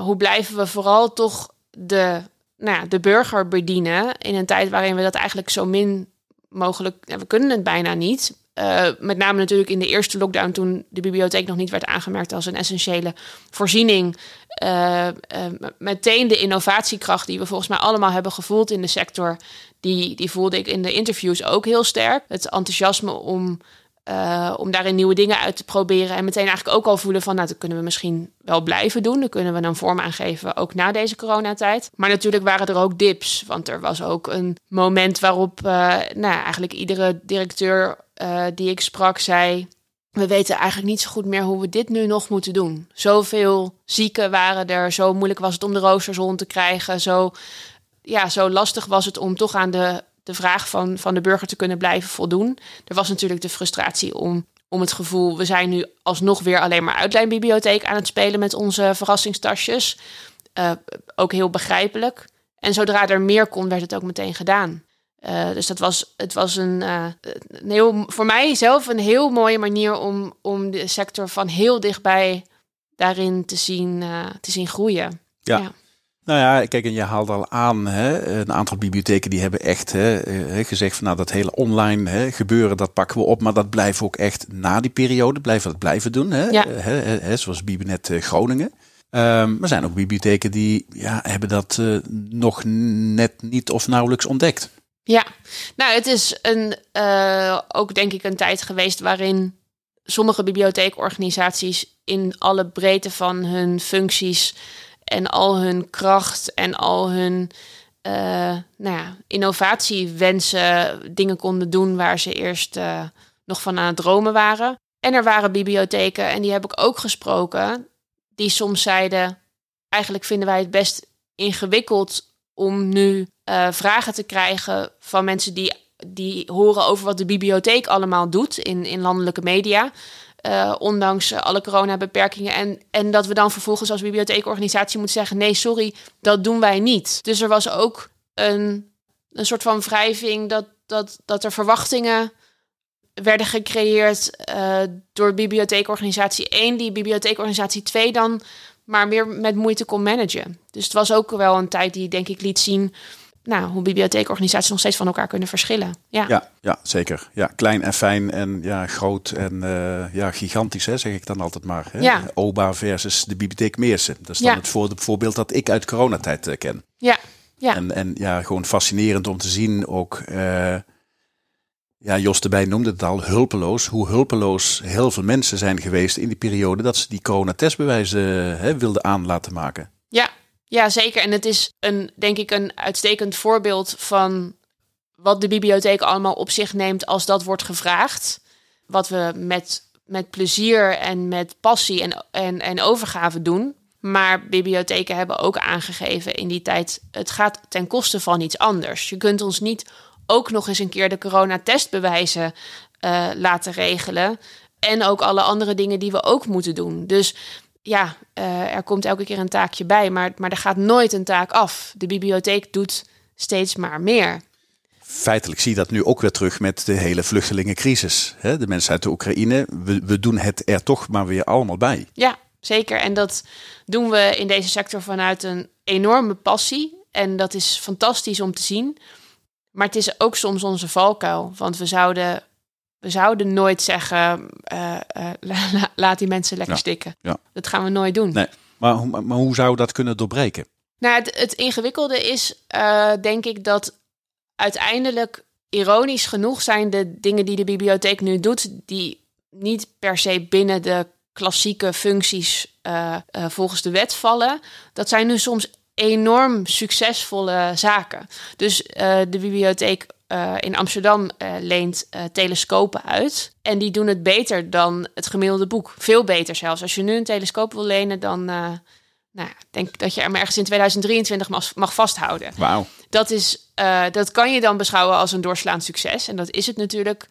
hoe blijven we vooral toch de, nou de burger bedienen. In een tijd waarin we dat eigenlijk zo min mogelijk... We kunnen het bijna niet. Eh, met name natuurlijk in de eerste lockdown toen de bibliotheek nog niet werd aangemerkt als een essentiële voorziening. Eh, eh, meteen de innovatiekracht die we volgens mij allemaal hebben gevoeld in de sector, die, die voelde ik in de interviews ook heel sterk. Het enthousiasme om, eh, om daarin nieuwe dingen uit te proberen en meteen eigenlijk ook al voelen van, nou, dat kunnen we misschien wel blijven doen. Dan kunnen we een vorm aangeven, ook na deze coronatijd. Maar natuurlijk waren er ook dips, want er was ook een moment waarop eh, nou, eigenlijk iedere directeur eh, die ik sprak zei, we weten eigenlijk niet zo goed meer hoe we dit nu nog moeten doen. Zoveel zieken waren er, zo moeilijk was het om de roosters rond te krijgen, zo, ja, zo lastig was het om toch aan de, de vraag van, van de burger te kunnen blijven voldoen. Er was natuurlijk de frustratie om, om het gevoel, we zijn nu alsnog weer alleen maar uitlijnbibliotheek aan het spelen met onze verrassingstasjes. Eh, ook heel begrijpelijk. En zodra er meer kon, werd het ook meteen gedaan. Uh, dus dat was, het was een, uh, een heel, voor mij zelf een heel mooie manier om, om de sector van heel dichtbij daarin te zien, te zien groeien. Ja. ja. Nou ja, kijk, en je haalde al aan, hè, een aantal bibliotheken die hebben echt hè, gezegd van nou dat hele online hè, gebeuren, dat pakken we op, maar dat blijven we ook echt na die periode, blijven we dat blijven doen. Hè, ja. hè, hè, zoals Bibinet Groningen. Um, er zijn ook bibliotheken die ja, hebben dat nog net niet of nauwelijks ontdekt. Ja, nou, het is een, uh, ook denk ik een tijd geweest waarin sommige bibliotheekorganisaties in alle breedte van hun functies en al hun kracht en al hun uh, nou ja, innovatiewensen dingen konden doen waar ze eerst uh, nog van aan het dromen waren. En er waren bibliotheken, en die heb ik ook gesproken, die soms zeiden: eigenlijk vinden wij het best ingewikkeld om nu uh, vragen te krijgen van mensen die, die horen over wat de bibliotheek allemaal doet in, in landelijke media. Uh, ondanks alle coronabeperkingen. En, en dat we dan vervolgens als bibliotheekorganisatie moeten zeggen: nee, sorry, dat doen wij niet. Dus er was ook een, een soort van wrijving dat, dat, dat er verwachtingen werden gecreëerd uh, door bibliotheekorganisatie 1, die bibliotheekorganisatie 2 dan maar meer met moeite kon managen. Dus het was ook wel een tijd die denk ik liet zien nou, hoe bibliotheekorganisaties nog steeds van elkaar kunnen verschillen. Ja, ja, ja zeker. Ja, klein en fijn en ja, groot en uh, ja, gigantisch, hè, zeg ik dan altijd maar. Hè? Ja. OBA versus de bibliotheek Meersen. Dat is dan Ja. het voor, voorbeeld dat ik uit coronatijd uh, ken. ja, ja. En, en ja, gewoon fascinerend om te zien ook. Uh, ja, Jos erbij noemde het al, hulpeloos. Hoe hulpeloos heel veel mensen zijn geweest in die periode dat ze die coronatestbewijzen hè, wilden aan laten maken. Ja, ja, zeker. En het is een, denk ik, een uitstekend voorbeeld van wat de bibliotheek allemaal op zich neemt als dat wordt gevraagd. Wat we met, met plezier en met passie en, en, en overgave doen. Maar bibliotheken hebben ook aangegeven in die tijd: het gaat ten koste van iets anders. Je kunt ons niet ook nog eens een keer de coronatestbewijzen uh, laten regelen. En ook alle andere dingen die we ook moeten doen. Dus ja, uh, er komt elke keer een taakje bij, maar, maar er gaat nooit een taak af. De bibliotheek doet steeds maar meer. Feitelijk zie je dat nu ook weer terug met de hele vluchtelingencrisis. Hè? De mensen uit de Oekraïne, we, we doen het er toch maar weer allemaal bij. Ja, zeker. En dat doen we in deze sector vanuit een enorme passie. En dat is fantastisch om te zien. Maar het is ook soms onze valkuil. Want we zouden, we zouden nooit zeggen: uh, uh, la, laat die mensen lekker Ja, stikken. ja. Dat gaan we nooit doen. Nee, maar, hoe- maar hoe zou dat kunnen doorbreken? Nou, het, het ingewikkelde is, uh, denk ik, dat uiteindelijk ironisch genoeg zijn de dingen die de bibliotheek nu doet, die niet per se binnen de klassieke functies volgens de wet vallen, dat zijn nu soms enorm succesvolle zaken. Dus uh, de bibliotheek in Amsterdam leent telescopen uit. En die doen het beter dan het gemiddelde boek. Veel beter zelfs. Als je nu een telescoop wil lenen, dan nou, denk dat je er maar ergens in 2023 mag, mag vasthouden. Wauw. Dat, is, uh, dat kan je dan beschouwen als een doorslaand succes. En dat is het natuurlijk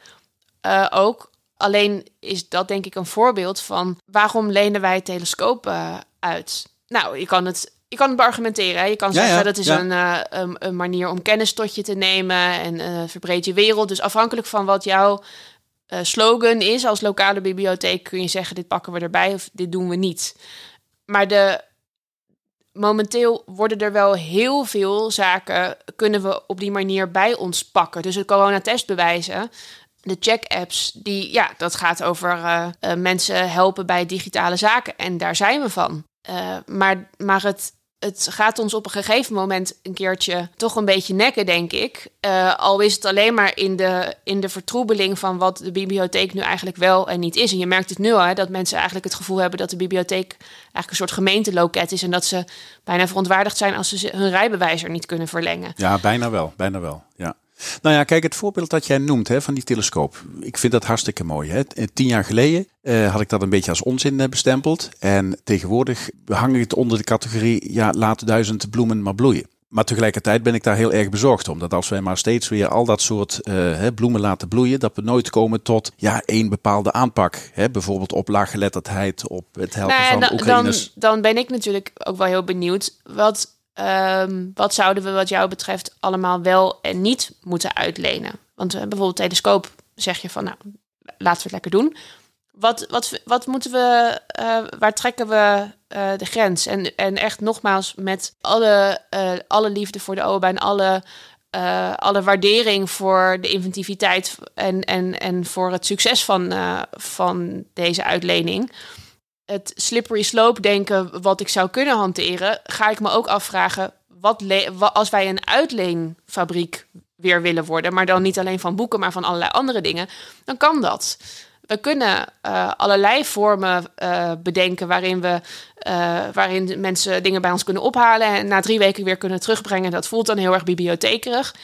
uh, ook. Alleen is dat denk ik een voorbeeld van waarom lenen wij telescopen uit? Nou, je kan het, je kan het beargumenteren. Je kan zeggen ja, dat is ja. een, uh, een, een, manier om kennis tot je te nemen en uh, verbreed je wereld. Dus afhankelijk van wat jouw slogan is als lokale bibliotheek kun je zeggen dit pakken we erbij of dit doen we niet. Maar de momenteel worden er wel heel veel zaken, kunnen we op die manier bij ons pakken. Dus het coronatestbewijzen, de check-apps, die, ja, dat gaat over mensen helpen bij digitale zaken. En daar zijn we van. Maar, maar het, het gaat ons op een gegeven moment een keertje toch een beetje nekken, denk ik. Uh, al is het alleen maar in de, in de vertroebeling van wat de bibliotheek nu eigenlijk wel en niet is. En je merkt het nu al, hè, dat mensen eigenlijk het gevoel hebben dat de bibliotheek eigenlijk een soort gemeenteloket is. En dat ze bijna verontwaardigd zijn als ze hun rijbewijs er niet kunnen verlengen. Ja, bijna wel. Bijna wel. Ja. Nou ja, kijk, het voorbeeld dat jij noemt hè, van die telescoop. Ik vind dat hartstikke mooi. Hè. Tien jaar geleden uh, had ik dat een beetje als onzin uh, bestempeld. En tegenwoordig hang ik het onder de categorie, ja, laat duizend bloemen maar bloeien. Maar tegelijkertijd ben ik daar heel erg bezorgd om. Dat als wij maar steeds weer al dat soort uh, bloemen laten bloeien, dat we nooit komen tot ja, één bepaalde aanpak. Hè? Bijvoorbeeld op laaggeletterdheid, op het helpen nou, van Oekraïners. Dan, dan ben ik natuurlijk ook wel heel benieuwd. Wat Um, wat zouden we wat jou betreft allemaal wel en niet moeten uitlenen? Want uh, bijvoorbeeld telescoop zeg je van, nou, laten we het lekker doen. Wat, wat, wat moeten we, uh, waar trekken we uh, de grens? En, en echt nogmaals, met alle, alle liefde voor de OBA en alle, alle waardering voor de inventiviteit en, en, en voor het succes van, van deze uitlening het slippery slope denken wat ik zou kunnen hanteren, ga ik me ook afvragen, wat, als wij een uitleenfabriek weer willen worden, maar dan niet alleen van boeken, maar van allerlei andere dingen, dan kan dat. We kunnen uh, allerlei vormen uh, bedenken waarin, we, uh, waarin mensen dingen bij ons kunnen ophalen en na drie weken weer kunnen terugbrengen. Dat voelt dan heel erg bibliothekerig.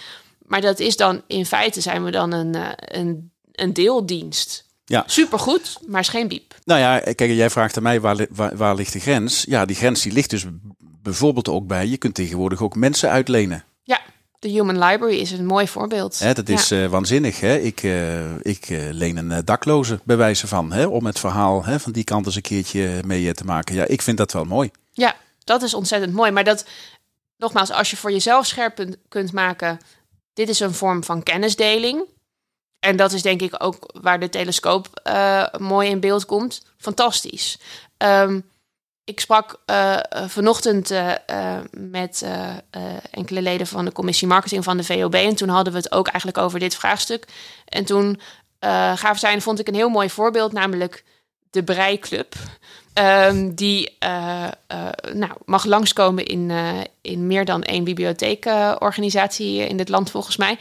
Maar dat is dan in feite zijn we dan een, een, een deeldienst. Ja. Supergoed, maar is geen biep. Nou ja, kijk, jij vraagt aan mij waar, waar, waar ligt de grens? Ja, die grens die ligt dus bijvoorbeeld ook bij, je kunt tegenwoordig ook mensen uitlenen. Ja, de Human Library is een mooi voorbeeld. Hè, dat is ja. uh, waanzinnig. Hè? Ik, uh, ik uh, leen een dakloze bij wijze van, hè? om het verhaal hè, van die kant eens een keertje mee te maken. Ja, ik vind dat wel mooi. Ja, dat is ontzettend mooi. Maar dat, nogmaals, als je voor jezelf scherp kunt maken, dit is een vorm van kennisdeling en dat is denk ik ook waar de telescoop uh, mooi in beeld komt. Fantastisch. Um, ik sprak uh, vanochtend uh, met enkele leden van de commissie marketing van de VOB. En toen hadden we het ook eigenlijk over dit vraagstuk. En toen gaven zij, vond ik een heel mooi voorbeeld, namelijk de Breiklub. Um, die nou, mag langskomen in, in meer dan één bibliotheekorganisatie in dit land, volgens mij.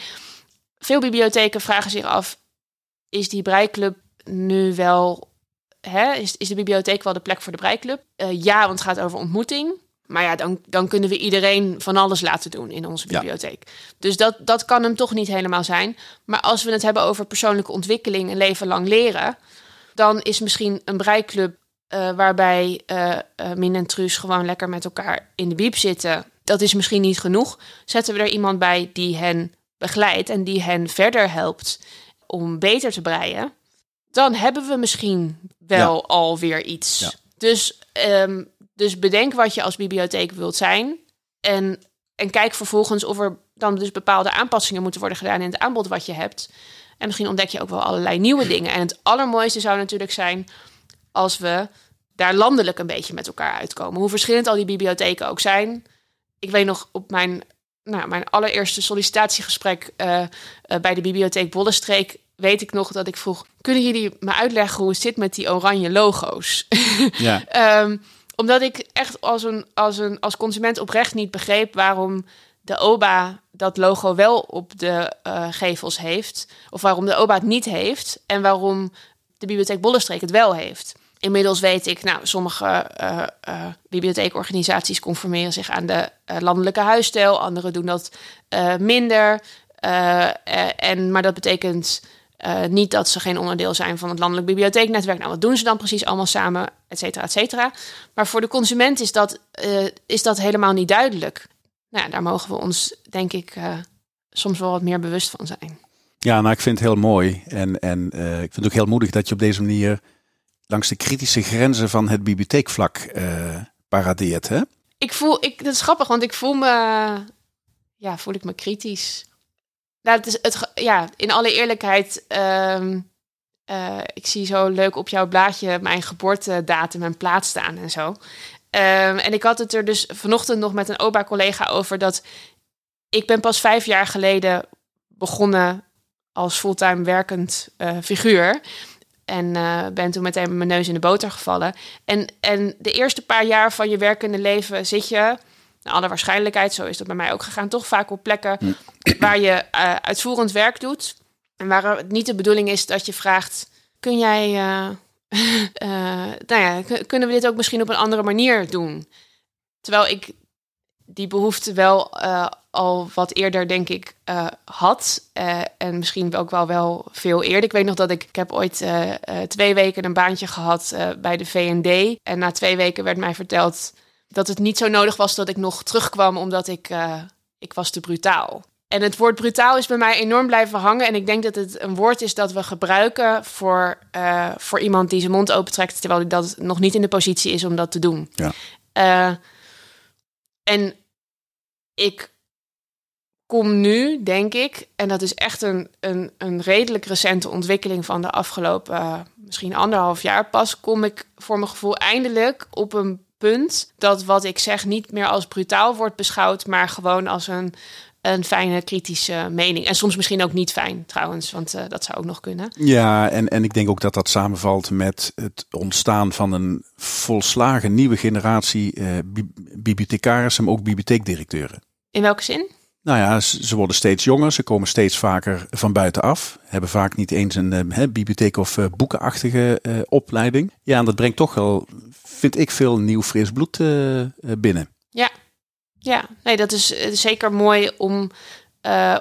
Veel bibliotheken vragen zich af: is die breiklub nu wel. Hè, is, is de bibliotheek wel de plek voor de breiklub? Uh, ja, want het gaat over ontmoeting. Maar ja, dan, dan kunnen we iedereen van alles laten doen in onze bibliotheek. Ja. Dus dat, dat kan hem toch niet helemaal zijn. Maar als we het hebben over persoonlijke ontwikkeling en leven lang leren, dan is misschien een breiklub uh, waarbij uh, Min en Truus gewoon lekker met elkaar in de biep zitten. Dat is misschien niet genoeg. Zetten we er iemand bij die hen begeleidt en die hen verder helpt om beter te breien, dan hebben we misschien wel ja. alweer iets. Ja. Dus, um, dus bedenk wat je als bibliotheek wilt zijn. En, en kijk vervolgens of er dan dus bepaalde aanpassingen moeten worden gedaan in het aanbod wat je hebt. En misschien ontdek je ook wel allerlei nieuwe dingen. En het allermooiste zou natuurlijk zijn als we daar landelijk een beetje met elkaar uitkomen. Hoe verschillend al die bibliotheken ook zijn. Ik weet nog op mijn nou, mijn allereerste sollicitatiegesprek uh, uh, bij de bibliotheek Bollenstreek weet ik nog dat ik vroeg: kunnen jullie me uitleggen hoe het zit met die oranje logo's? (laughs) Ja. um, (laughs) omdat ik echt als, een, als, een, als consument oprecht niet begreep waarom de OBA dat logo wel op de uh, gevels heeft. Of waarom de OBA het niet heeft. En waarom de Bibliotheek Bollenstreek het wel heeft. Inmiddels weet ik, nou, sommige uh, uh, bibliotheekorganisaties conformeren zich aan de landelijke huisstijl. Anderen doen dat minder. en, maar dat betekent niet dat ze geen onderdeel zijn van het landelijk bibliotheeknetwerk. Nou, wat doen ze dan precies allemaal samen, et cetera, et cetera. Maar voor de consument is dat, is dat helemaal niet duidelijk nou ja, daar mogen we ons, denk ik, soms wel wat meer bewust van zijn. Ja, nou, ik vind het heel mooi. En, en ik vind het ook heel moedig dat je op deze manier langs de kritische grenzen van het bibliotheekvlak uh, paradeert. Hè? Ik voel, ik, dat is grappig, want ik voel me, ja, voel ik me kritisch. Nou, het is het, ja, in alle eerlijkheid, uh, ik zie zo leuk op jouw blaadje mijn geboortedatum en plaats staan en zo. Um, en ik had het er dus vanochtend nog met een OBA-collega over dat ik ben pas vijf jaar geleden begonnen als fulltime werkend uh, figuur. En uh, ben toen meteen met mijn neus in de boter gevallen. En, en de eerste paar jaar van je werkende leven zit je, naar alle waarschijnlijkheid, zo is dat bij mij ook gegaan, toch vaak op plekken waar je uh, uitvoerend werk doet. En waar het niet de bedoeling is dat je vraagt: kun jij uh, (laughs) nou ja, kunnen we dit ook misschien op een andere manier doen? Terwijl ik die behoefte wel al wat eerder, denk ik, uh, had. en misschien ook wel, wel veel eerder. Ik weet nog dat ik, ik heb ooit twee weken een baantje gehad bij de VND. En na twee weken werd mij verteld dat het niet zo nodig was dat ik nog terugkwam, omdat ik, ik was te brutaal. En het woord brutaal is bij mij enorm blijven hangen. En ik denk dat het een woord is dat we gebruiken voor, voor iemand die zijn mond opentrekt, terwijl hij dat nog niet in de positie is om dat te doen. Ja. En ik kom nu, denk ik, en dat is echt een, een, een redelijk recente ontwikkeling van de afgelopen uh, misschien anderhalf jaar pas, kom ik voor mijn gevoel eindelijk op een punt dat wat ik zeg niet meer als brutaal wordt beschouwd, maar gewoon als een een fijne kritische mening. En soms misschien ook niet fijn trouwens, want uh, dat zou ook nog kunnen. Ja, en, en ik denk ook dat dat samenvalt met het ontstaan van een volslagen nieuwe generatie uh, bibliothecarissen, maar ook bibliotheekdirecteuren. In welke zin? Nou ja, ze worden steeds jonger, ze komen steeds vaker van buitenaf, hebben vaak niet eens een uh, bibliotheek- of boekenachtige opleiding. Ja, en dat brengt toch wel, vind ik, veel nieuw fris bloed binnen. Ja, ja, nee, dat is eh, zeker mooi om,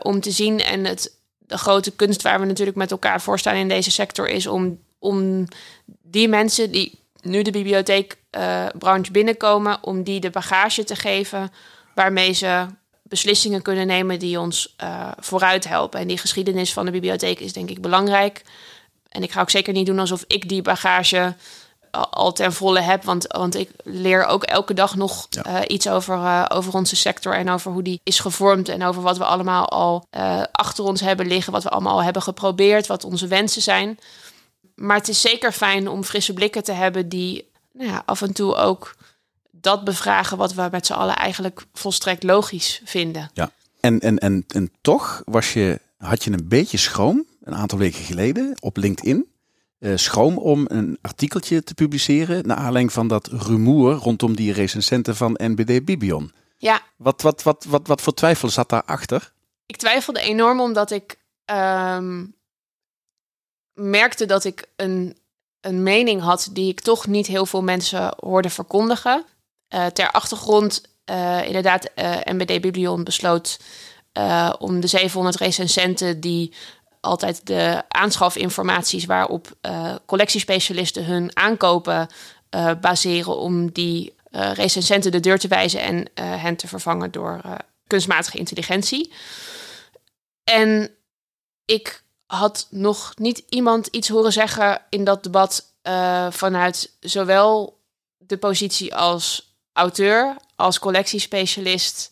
om te zien. En het, de grote kunst waar we natuurlijk met elkaar voor staan in deze sector is om, om die mensen die nu de bibliotheekbranche binnenkomen, om die de bagage te geven waarmee ze beslissingen kunnen nemen die ons uh, vooruit helpen. En die geschiedenis van de bibliotheek is denk ik belangrijk. En ik ga ook zeker niet doen alsof ik die bagage al ten volle heb. Want, want ik leer ook elke dag nog uh, iets over, uh, over onze sector en over hoe die is gevormd. En over wat we allemaal al uh, achter ons hebben liggen, wat we allemaal al hebben geprobeerd, wat onze wensen zijn. Maar het is zeker fijn om frisse blikken te hebben die nou ja, af en toe ook dat bevragen wat we met z'n allen eigenlijk volstrekt logisch vinden. Ja, en, en, en, en toch was je, had je een beetje schroom een aantal weken geleden op LinkedIn uh, schroom om een artikeltje te publiceren naar aanleiding van dat rumoer rondom die recensenten van NBD Bibion. Ja. Wat, wat, wat, wat, wat voor twijfel zat daarachter? Ik twijfelde enorm omdat ik um, merkte dat ik een, een mening had die ik toch niet heel veel mensen hoorde verkondigen. Uh, ter achtergrond, uh, inderdaad, NBD Biblion besloot om de 700 recensenten die altijd de aanschafinformaties waarop collectiespecialisten hun aankopen baseren om die recensenten de deur te wijzen en hen te vervangen door kunstmatige intelligentie. En ik had nog niet iemand iets horen zeggen in dat debat vanuit zowel de positie als auteur, als collectiespecialist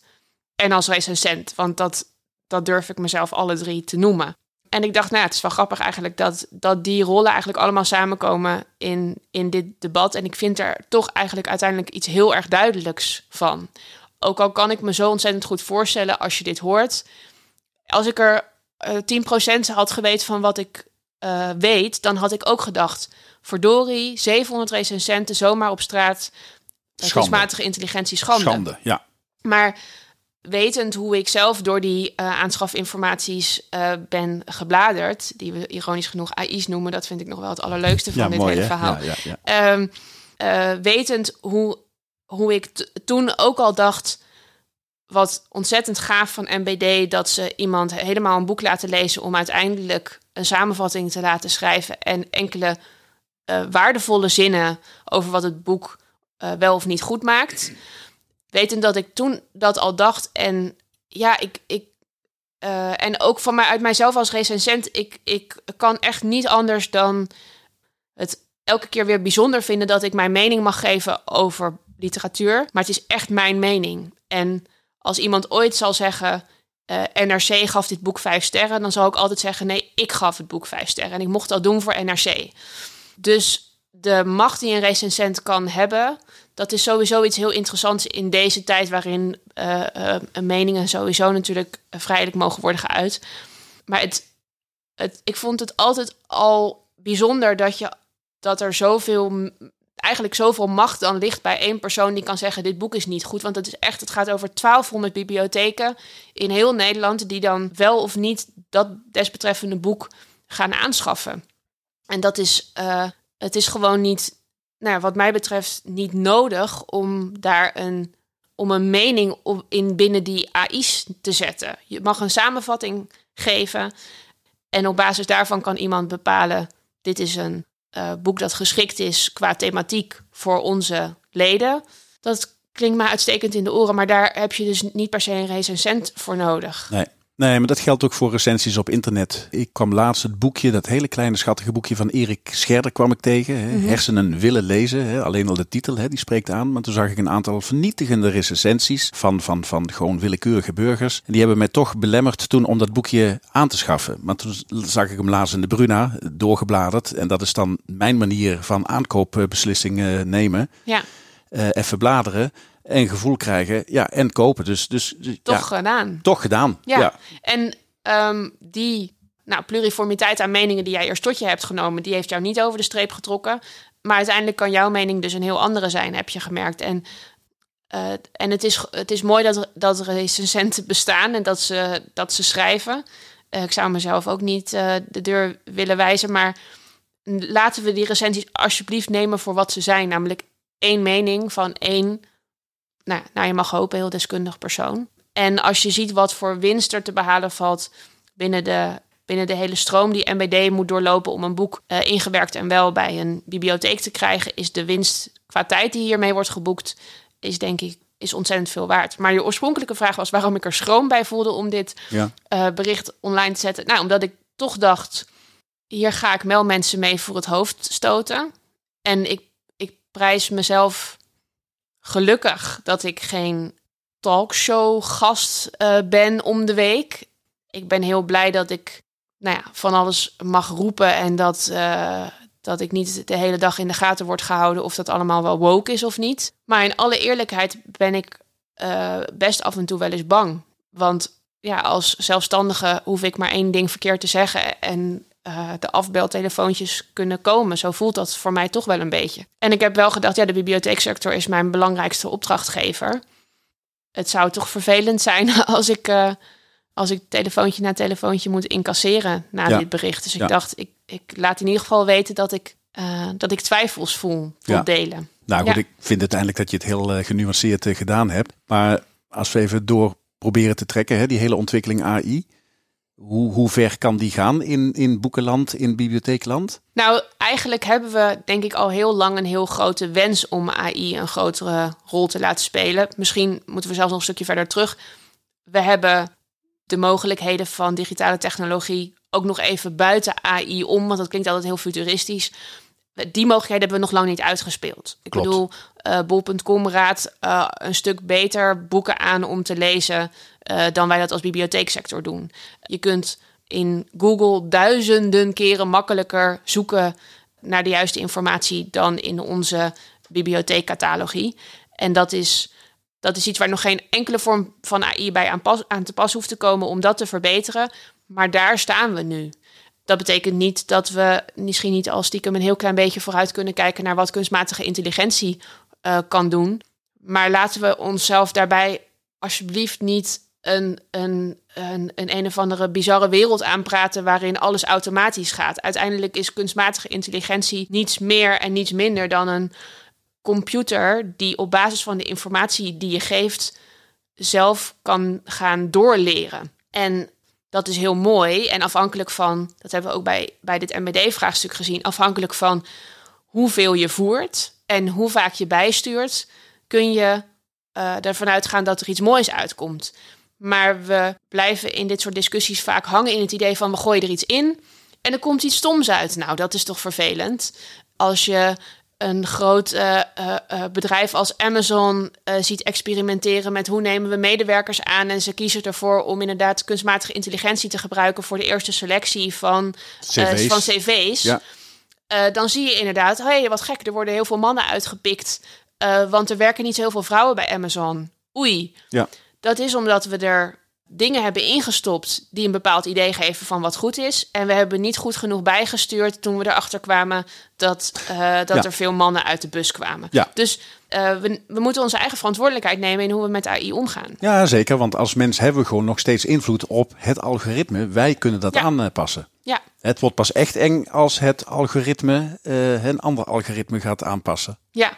en als recensent. Want dat, dat durf ik mezelf alle drie te noemen. En ik dacht, nou, het is wel grappig eigenlijk dat, dat die rollen eigenlijk allemaal samenkomen in, in dit debat. En ik vind er toch eigenlijk uiteindelijk iets heel erg duidelijks van. Ook al kan ik me zo ontzettend goed voorstellen als je dit hoort. Als ik er uh, 10% had geweten van wat ik uh, weet, dan had ik ook gedacht: verdorie, 700 recensenten zomaar op straat. Kunstmatige intelligentie schande. Schande, ja. Maar wetend hoe ik zelf door die uh, aanschafinformaties uh, ben gebladerd, die we ironisch genoeg AI's noemen, dat vind ik nog wel het allerleukste van dit hele verhaal. Ja, ja, um, uh, wetend hoe, hoe ik toen ook al dacht, wat ontzettend gaaf van MBD, dat ze iemand helemaal een boek laten lezen om uiteindelijk een samenvatting te laten schrijven en enkele waardevolle zinnen over wat het boek wel of niet goed maakt. Weten dat ik toen dat al dacht. En ja, ik. ik uh, en ook van mij uit mijzelf als recensent. Ik, ik kan echt niet anders dan het elke keer weer bijzonder vinden dat ik mijn mening mag geven over literatuur. Maar het is echt mijn mening. En als iemand ooit zal zeggen. Uh, NRC gaf dit boek vijf sterren, dan zal ik altijd zeggen: nee, ik gaf het boek vijf sterren en ik mocht dat doen voor NRC. Dus de macht die een recensent kan hebben, dat is sowieso iets heel interessants in deze tijd waarin uh, uh, meningen sowieso natuurlijk vrijelijk mogen worden geuit. Maar het, het, ik vond het altijd al bijzonder dat, je, dat er zoveel, eigenlijk zoveel macht dan ligt bij één persoon die kan zeggen: Dit boek is niet goed. Want het is echt, het gaat over 1200 bibliotheken in heel Nederland die dan wel of niet dat desbetreffende boek gaan aanschaffen. En dat is, het is gewoon niet nou, wat mij betreft niet nodig om daar een, om een mening op, in binnen die AI's te zetten. Je mag een samenvatting geven en op basis daarvan kan iemand bepalen: dit is een uh, boek dat geschikt is qua thematiek voor onze leden. Dat klinkt mij uitstekend in de oren, maar daar heb je dus niet per se een recensent voor nodig. Nee. Nee, maar dat geldt ook voor recensies op internet. Ik kwam laatst het boekje, dat hele kleine schattige boekje van Erik Scherder kwam ik tegen. Hè. Mhm. Hersenen willen lezen. Hè. Alleen al de titel, hè, die spreekt aan. Maar toen zag ik een aantal vernietigende recensies van, van, van gewoon willekeurige burgers. En die hebben mij toch belemmerd toen om dat boekje aan te schaffen. Maar toen zag ik hem laatst in de Bruna, doorgebladerd. En dat is dan mijn manier van aankoopbeslissingen nemen. Ja. Uh, even bladeren en gevoel krijgen. Ja, en kopen. Dus, dus toch gedaan. Toch gedaan. Ja. En um, die nou, pluriformiteit aan meningen die jij eerst tot je hebt genomen, die heeft jou niet over de streep getrokken. Maar uiteindelijk kan jouw mening dus een heel andere zijn, heb je gemerkt. En, uh, en het, is, het is mooi dat, dat recensenten bestaan en dat ze, dat ze schrijven. Uh, ik zou mezelf ook niet uh, de deur willen wijzen, maar laten we die recensies alsjeblieft nemen voor wat ze zijn. Namelijk één mening van één nou, nou, je mag hopen, heel deskundig persoon. En als je ziet wat voor winst er te behalen valt binnen de, binnen de hele stroom die MBD moet doorlopen om een boek uh, ingewerkt en wel bij een bibliotheek te krijgen, is de winst qua tijd die hiermee wordt geboekt, is denk ik is ontzettend veel waard. Maar je oorspronkelijke vraag was waarom ik er schroom bij voelde om dit ja. uh, bericht online te zetten. Nou, omdat ik toch dacht, hier ga ik wel mensen mee voor het hoofd stoten. En ik, ik prijs mezelf gelukkig dat ik geen talkshow gast uh, ben om de week. Ik ben heel blij dat ik nou ja, van alles mag roepen en dat, uh, dat ik niet de hele dag in de gaten word gehouden of dat allemaal wel woke is of niet. Maar in alle eerlijkheid ben ik uh, best af en toe wel eens bang. Want ja, als zelfstandige hoef ik maar één ding verkeerd te zeggen en uh, de afbeltelefoontjes kunnen komen. Zo voelt dat voor mij toch wel een beetje. En ik heb wel gedacht, ja, de bibliotheeksector is mijn belangrijkste opdrachtgever. Het zou toch vervelend zijn (laughs) als ik, uh, als ik telefoontje na telefoontje moet incasseren na dit bericht. Dus ik dacht, ik, ik laat in ieder geval weten dat ik, uh, dat ik twijfels voel voor ja. delen. Nou goed, ik vind uiteindelijk dat je het heel genuanceerd gedaan hebt. Maar als we even door proberen te trekken, hè, die hele ontwikkeling AI. Hoe, hoe ver kan die gaan in, in boekenland, in bibliotheekland? Nou, eigenlijk hebben we denk ik al heel lang een heel grote wens om AI een grotere rol te laten spelen. Misschien moeten we zelfs nog een stukje verder terug. We hebben de mogelijkheden van digitale technologie ook nog even buiten AI om, want dat klinkt altijd heel futuristisch. Die mogelijkheden hebben we nog lang niet uitgespeeld. Ik Klopt. bedoel, uh, bol.com raadt uh, een stuk beter boeken aan om te lezen uh, dan wij dat als bibliotheeksector doen. Je kunt in Google duizenden keren makkelijker zoeken naar de juiste informatie dan in onze bibliotheekcatalogie. En dat is, dat is iets waar nog geen enkele vorm van AI bij aan, aan te pas hoeft te komen om dat te verbeteren. Maar daar staan we nu. Dat betekent niet dat we misschien niet al stiekem een heel klein beetje vooruit kunnen kijken naar wat kunstmatige intelligentie uh, kan doen. Maar laten we onszelf daarbij alsjeblieft niet een, een, een, een een of andere bizarre wereld aanpraten waarin alles automatisch gaat. Uiteindelijk is kunstmatige intelligentie niets meer en niets minder dan een computer die op basis van de informatie die je geeft zelf kan gaan doorleren. En dat is heel mooi. En afhankelijk van, dat hebben we ook bij, bij dit MBD-vraagstuk gezien, afhankelijk van hoeveel je voert en hoe vaak je bijstuurt, kun je uh, ervan uitgaan dat er iets moois uitkomt. Maar we blijven in dit soort discussies vaak hangen in het idee van we gooien er iets in en er komt iets stoms uit. Nou, dat is toch vervelend. Als je een groot uh, uh, bedrijf als Amazon ziet experimenteren met hoe nemen we medewerkers aan en ze kiezen ervoor om inderdaad kunstmatige intelligentie te gebruiken voor de eerste selectie van cv's. van cv's. Ja. dan zie je inderdaad, hé, hey, wat gek, er worden heel veel mannen uitgepikt, want er werken niet zo heel veel vrouwen bij Amazon. Oei. Ja. Dat is omdat we er dingen hebben ingestopt die een bepaald idee geven van wat goed is. En we hebben niet goed genoeg bijgestuurd toen we erachter kwamen dat, uh, dat er veel mannen uit de bus kwamen. Ja. Dus uh, we, we moeten onze eigen verantwoordelijkheid nemen in hoe we met AI omgaan. Ja, zeker. Want als mens hebben we gewoon nog steeds invloed op het algoritme. Wij kunnen dat aanpassen. Ja. Het wordt pas echt eng als het algoritme uh, een ander algoritme gaat aanpassen. Ja,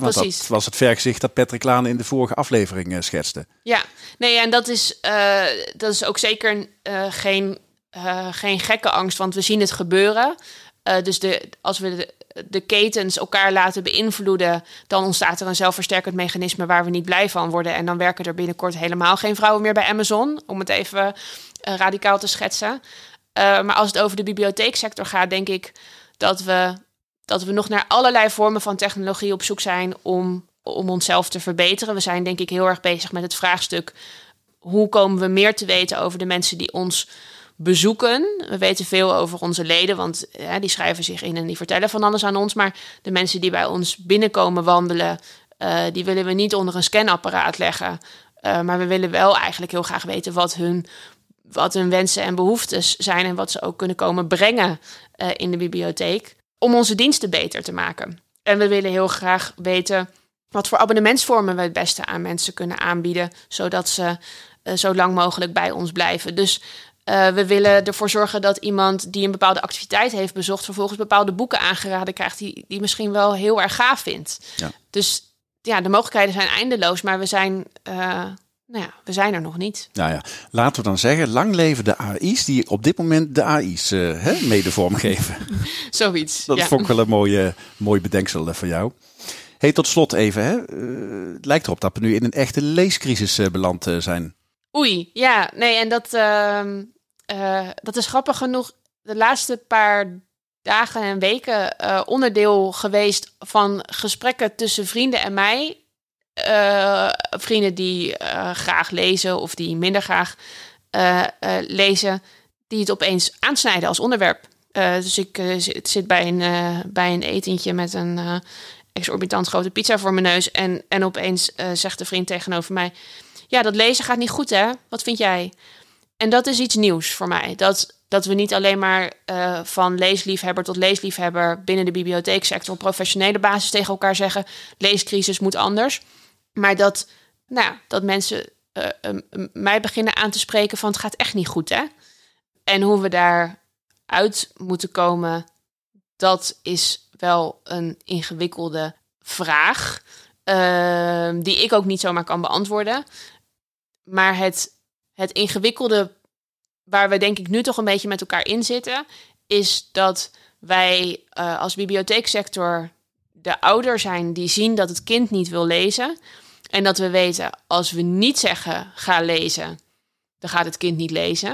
want Precies. dat was het vergezicht dat Patrick Laan in de vorige aflevering uh, schetste. Ja, nee, en dat is, uh, dat is ook zeker uh, geen, geen gekke angst, want we zien het gebeuren. dus de, als we de, de, ketens elkaar laten beïnvloeden, dan ontstaat er een zelfversterkend mechanisme waar we niet blij van worden. En dan werken er binnenkort helemaal geen vrouwen meer bij Amazon, om het even radicaal te schetsen. maar als het over de bibliotheeksector gaat, denk ik dat we dat we nog naar allerlei vormen van technologie op zoek zijn om, om onszelf te verbeteren. We zijn denk ik heel erg bezig met het vraagstuk hoe komen we meer te weten over de mensen die ons bezoeken. We weten veel over onze leden, want die schrijven zich in en die vertellen van alles aan ons. Maar de mensen die bij ons binnenkomen wandelen, uh, die willen we niet onder een scanapparaat leggen. Uh, maar we willen wel eigenlijk heel graag weten wat hun, wat hun wensen en behoeftes zijn en wat ze ook kunnen komen brengen uh, in de bibliotheek om onze diensten beter te maken. En we willen heel graag weten wat voor abonnementsvormen we het beste aan mensen kunnen aanbieden, zodat ze uh, zo lang mogelijk bij ons blijven. Dus uh, we willen ervoor zorgen dat iemand die een bepaalde activiteit heeft bezocht, vervolgens bepaalde boeken aangeraden krijgt die, die misschien wel heel erg gaaf vindt. Ja. Dus ja, de mogelijkheden zijn eindeloos, maar we zijn uh, nou ja, we zijn er nog niet. Nou ja, laten we dan zeggen, lang leven de AI's die op dit moment de AI's uh, hè, mede vormgeven. (laughs) Zoiets. Dat vond ik wel een mooie, mooi bedenksel eh, van jou. Hey, tot slot even. Hè. Uh, het lijkt erop dat we nu in een echte leescrisis uh, beland zijn. Oei, ja. Nee, en dat, ehm, dat is grappig genoeg. De laatste paar dagen en weken onderdeel geweest van gesprekken tussen vrienden en mij uh, vrienden die uh, graag lezen of die minder graag uh, lezen, die het opeens aansnijden als onderwerp. dus ik zit bij een, bij een etentje met een exorbitant grote pizza voor mijn neus. En, en opeens zegt de vriend tegenover mij: Ja, dat lezen gaat niet goed, hè? Wat vind jij? En dat is iets nieuws voor mij. Dat, dat we niet alleen maar van leesliefhebber tot leesliefhebber binnen de bibliotheeksector op professionele basis tegen elkaar zeggen: leescrisis moet anders. Maar dat, nou, dat mensen uh, mij beginnen aan te spreken van het gaat echt niet goed, hè? En hoe we daar uit moeten komen, dat is wel een ingewikkelde vraag. Uh, die ik ook niet zomaar kan beantwoorden. Maar het, het ingewikkelde waar we denk ik nu toch een beetje met elkaar in zitten, is dat wij uh, als bibliotheeksector de ouder zijn die zien dat het kind niet wil lezen. En dat we weten, als we niet zeggen ga lezen, dan gaat het kind niet lezen.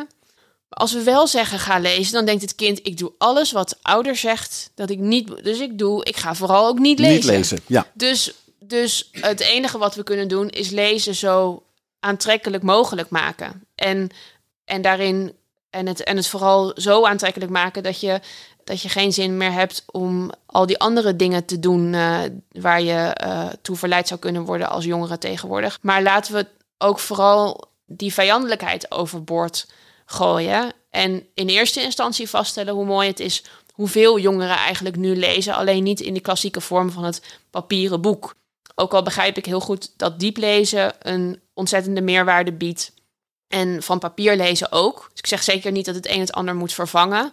Maar als we wel zeggen ga lezen, dan denkt het kind, ik doe alles wat ouder zegt dat ik niet. Dus ik doe, ik ga vooral ook niet lezen. Niet lezen, ja. Dus, dus het enige wat we kunnen doen is lezen zo aantrekkelijk mogelijk maken. En, en daarin en het, en het vooral zo aantrekkelijk maken dat je dat je geen zin meer hebt om al die andere dingen te doen uh, waar je uh, toe verleid zou kunnen worden als jongere tegenwoordig. Maar laten we ook vooral die vijandelijkheid overboord gooien. En in eerste instantie vaststellen hoe mooi het is hoeveel jongeren eigenlijk nu lezen. Alleen niet in de klassieke vorm van het papieren boek. Ook al begrijp ik heel goed dat diep lezen een ontzettende meerwaarde biedt. En van papier lezen ook. Dus ik zeg zeker niet dat het een het ander moet vervangen.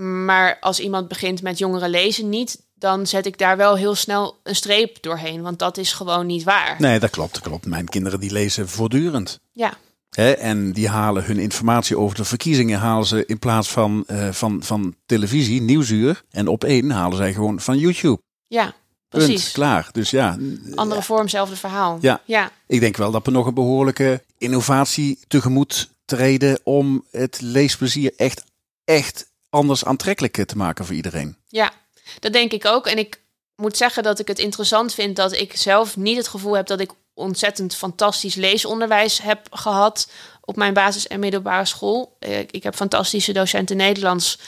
Maar als iemand begint met jongeren lezen niet, dan zet ik daar wel heel snel een streep doorheen. Want dat is gewoon niet waar. Nee, dat klopt. Dat klopt. Mijn kinderen die lezen voortdurend. Ja. Hè, en die halen hun informatie over de verkiezingen halen ze in plaats van, uh, van, van televisie, nieuwsuur. En op één halen zij gewoon van YouTube. Ja, precies. Punt, klaar. Dus ja. Andere vorm, zelfde verhaal. Ja. ja. Ik denk wel dat we nog een behoorlijke innovatie tegemoet treden om het leesplezier echt, echt anders aantrekkelijk te maken voor iedereen. Ja, dat denk ik ook. En ik moet zeggen dat ik het interessant vind dat ik zelf niet het gevoel heb dat ik ontzettend fantastisch leesonderwijs heb gehad op mijn basis- en middelbare school. Ik heb fantastische docenten Nederlands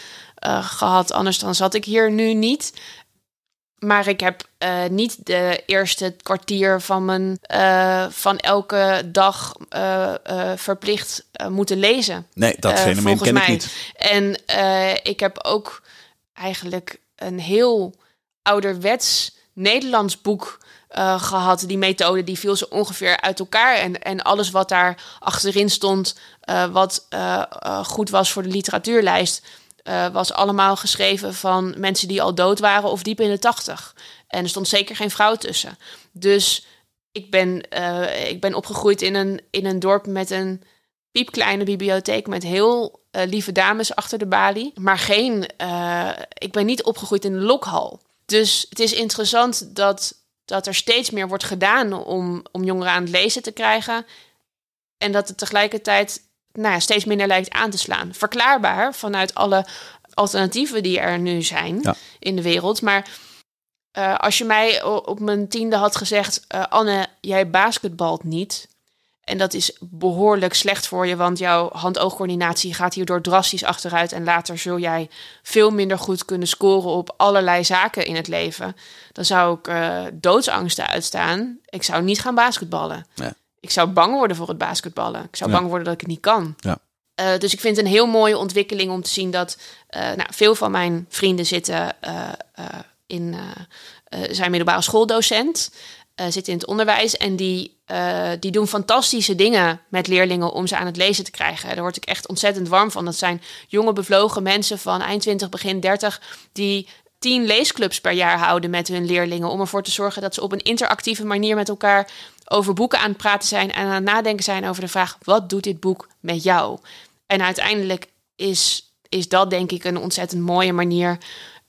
uh, gehad, anders dan zat ik hier nu niet. Maar ik heb uh, niet de eerste kwartier van, mijn, uh, van elke dag uh, verplicht moeten lezen. Nee, dat fenomeen ken mij. ik niet. En ik heb ook eigenlijk een heel ouderwets Nederlands boek gehad. Die methode die viel zo ongeveer uit elkaar. En, en alles wat daar achterin stond, wat goed was voor de literatuurlijst, was allemaal geschreven van mensen die al dood waren of diep in de tachtig. En er stond zeker geen vrouw tussen. Dus ik ben, ik ben opgegroeid in een, in een dorp met een piepkleine bibliotheek met heel lieve dames achter de balie. Maar geen, ik ben niet opgegroeid in een lokhal. Dus het is interessant dat dat er steeds meer wordt gedaan om, om jongeren aan het lezen te krijgen. En dat het tegelijkertijd nou ja, steeds minder lijkt aan te slaan. Verklaarbaar vanuit alle alternatieven die er nu zijn ja. in de wereld. Maar uh, als je mij op mijn tiende had gezegd: uh, Anne, jij basketbalt niet. En dat is behoorlijk slecht voor je, want jouw hand-oogcoördinatie gaat hierdoor drastisch achteruit. En later zul jij veel minder goed kunnen scoren op allerlei zaken in het leven. Dan zou ik uh, doodsangsten uitstaan. Ik zou niet gaan basketballen. Ja. Ik zou bang worden voor het basketballen. Ik zou Ja. bang worden dat ik het niet kan. Ja. Uh, dus ik vind het een heel mooie ontwikkeling om te zien dat uh, nou, veel van mijn vrienden zitten uh, in zijn middelbare schooldocent. Zitten in het onderwijs en die, die doen fantastische dingen met leerlingen om ze aan het lezen te krijgen. Daar word ik echt ontzettend warm van. Dat zijn jonge bevlogen mensen van eind 20, begin 30 die tien leesclubs per jaar houden met hun leerlingen om ervoor te zorgen dat ze op een interactieve manier met elkaar over boeken aan het praten zijn en aan het nadenken zijn over de vraag: wat doet dit boek met jou? En uiteindelijk is, is dat denk ik een ontzettend mooie manier,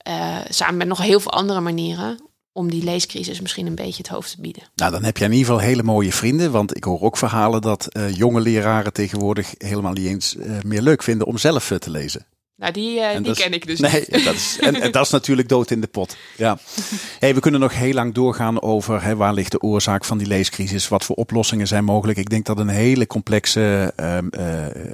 uh, samen met nog heel veel andere manieren, om die leescrisis misschien een beetje het hoofd te bieden. Nou, dan heb je in ieder geval hele mooie vrienden. Want ik hoor ook verhalen dat uh, jonge leraren tegenwoordig helemaal niet eens uh, meer leuk vinden om zelf te lezen. Nou, die, uh, die ken ik dus nee, niet. Dat is, en, en, dat is natuurlijk dood in de pot. Ja. (laughs) Hey, we kunnen nog heel lang doorgaan over hè, waar ligt de oorzaak van die leescrisis. Wat voor oplossingen zijn mogelijk. Ik denk dat een hele complexe uh,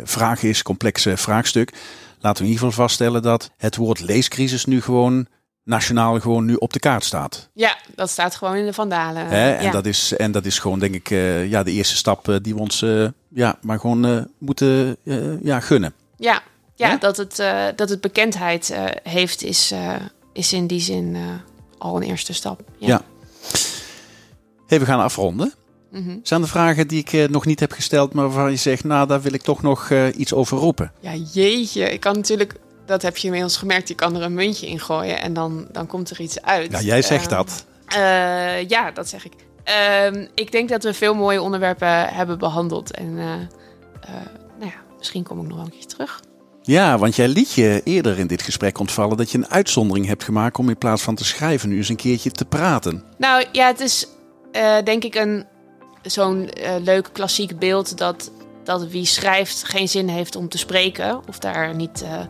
vraag is, complexe vraagstuk. Laten we in ieder geval vaststellen dat het woord leescrisis nu gewoon nationaal gewoon nu op de kaart staat. Ja, dat staat gewoon in de vandalen. Hè? En, ja. dat is, en dat is gewoon, denk ik, uh, ja, de eerste stap die we ons ja, maar gewoon moeten ja, gunnen. Ja, ja, ja? Dat, het, dat het bekendheid heeft, is, is in die zin al een eerste stap. Ja. ja. Hey, we gaan afronden. Mm -hmm. Zijn er vragen die ik nog niet heb gesteld, maar waarvan je zegt, nou, daar wil ik toch nog iets over roepen? Ja, jeetje. Ik kan natuurlijk dat heb je inmiddels gemerkt. Je kan er een muntje in gooien en dan, dan komt er iets uit. Ja, jij zegt uh, dat. Uh, ja, dat zeg ik. Uh, ik denk dat we veel mooie onderwerpen hebben behandeld. En nou ja, misschien kom ik nog wel een keer terug. Ja, want jij liet je eerder in dit gesprek ontvallen dat je een uitzondering hebt gemaakt om in plaats van te schrijven nu eens een keertje te praten. Nou ja, het is uh, denk ik een zo'n uh, leuk klassiek beeld dat, dat wie schrijft geen zin heeft om te spreken of daar niet uh,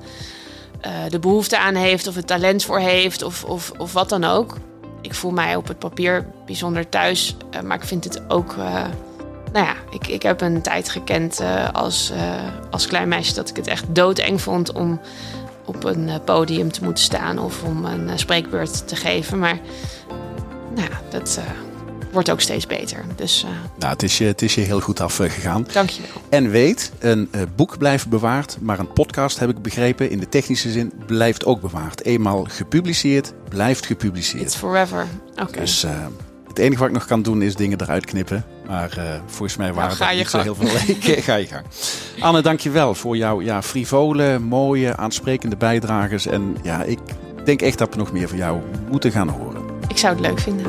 de behoefte aan heeft of het talent voor heeft of, of, of wat dan ook. Ik voel mij op het papier bijzonder thuis, maar ik vind het ook. Nou ja, ik, ik heb een tijd gekend uh, als, als klein meisje dat ik het echt doodeng vond om op een podium te moeten staan of om een spreekbeurt te geven. Maar nou ja, dat wordt ook steeds beter. Dus, nou, het, is je, het is je heel goed afgegaan. Dank je wel. En weet, een boek blijft bewaard, maar een podcast, heb ik begrepen, in de technische zin, blijft ook bewaard. Eenmaal gepubliceerd, blijft gepubliceerd. It's forever. Oké. Okay. Dus uh, Het enige wat ik nog kan doen is dingen eruit knippen. Maar uh, volgens mij waren nou, er niet zo heel veel. (laughs) ga je gang. Anne, dankjewel voor jouw ja, frivole, mooie, aansprekende bijdrages. En ja, ik denk echt dat we nog meer van jou moeten gaan horen. Ik zou het leuk vinden.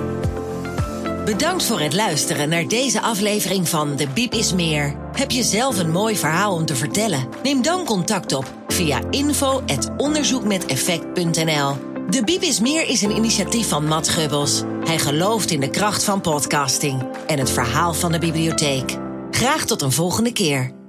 Bedankt voor het luisteren naar deze aflevering van De Biep is Meer. Heb je zelf een mooi verhaal om te vertellen? Neem dan contact op via info.onderzoekmeteffect.nl. De Biep is Meer is een initiatief van Matt Gubbels. Hij gelooft in de kracht van podcasting en het verhaal van de bibliotheek. Graag tot een volgende keer.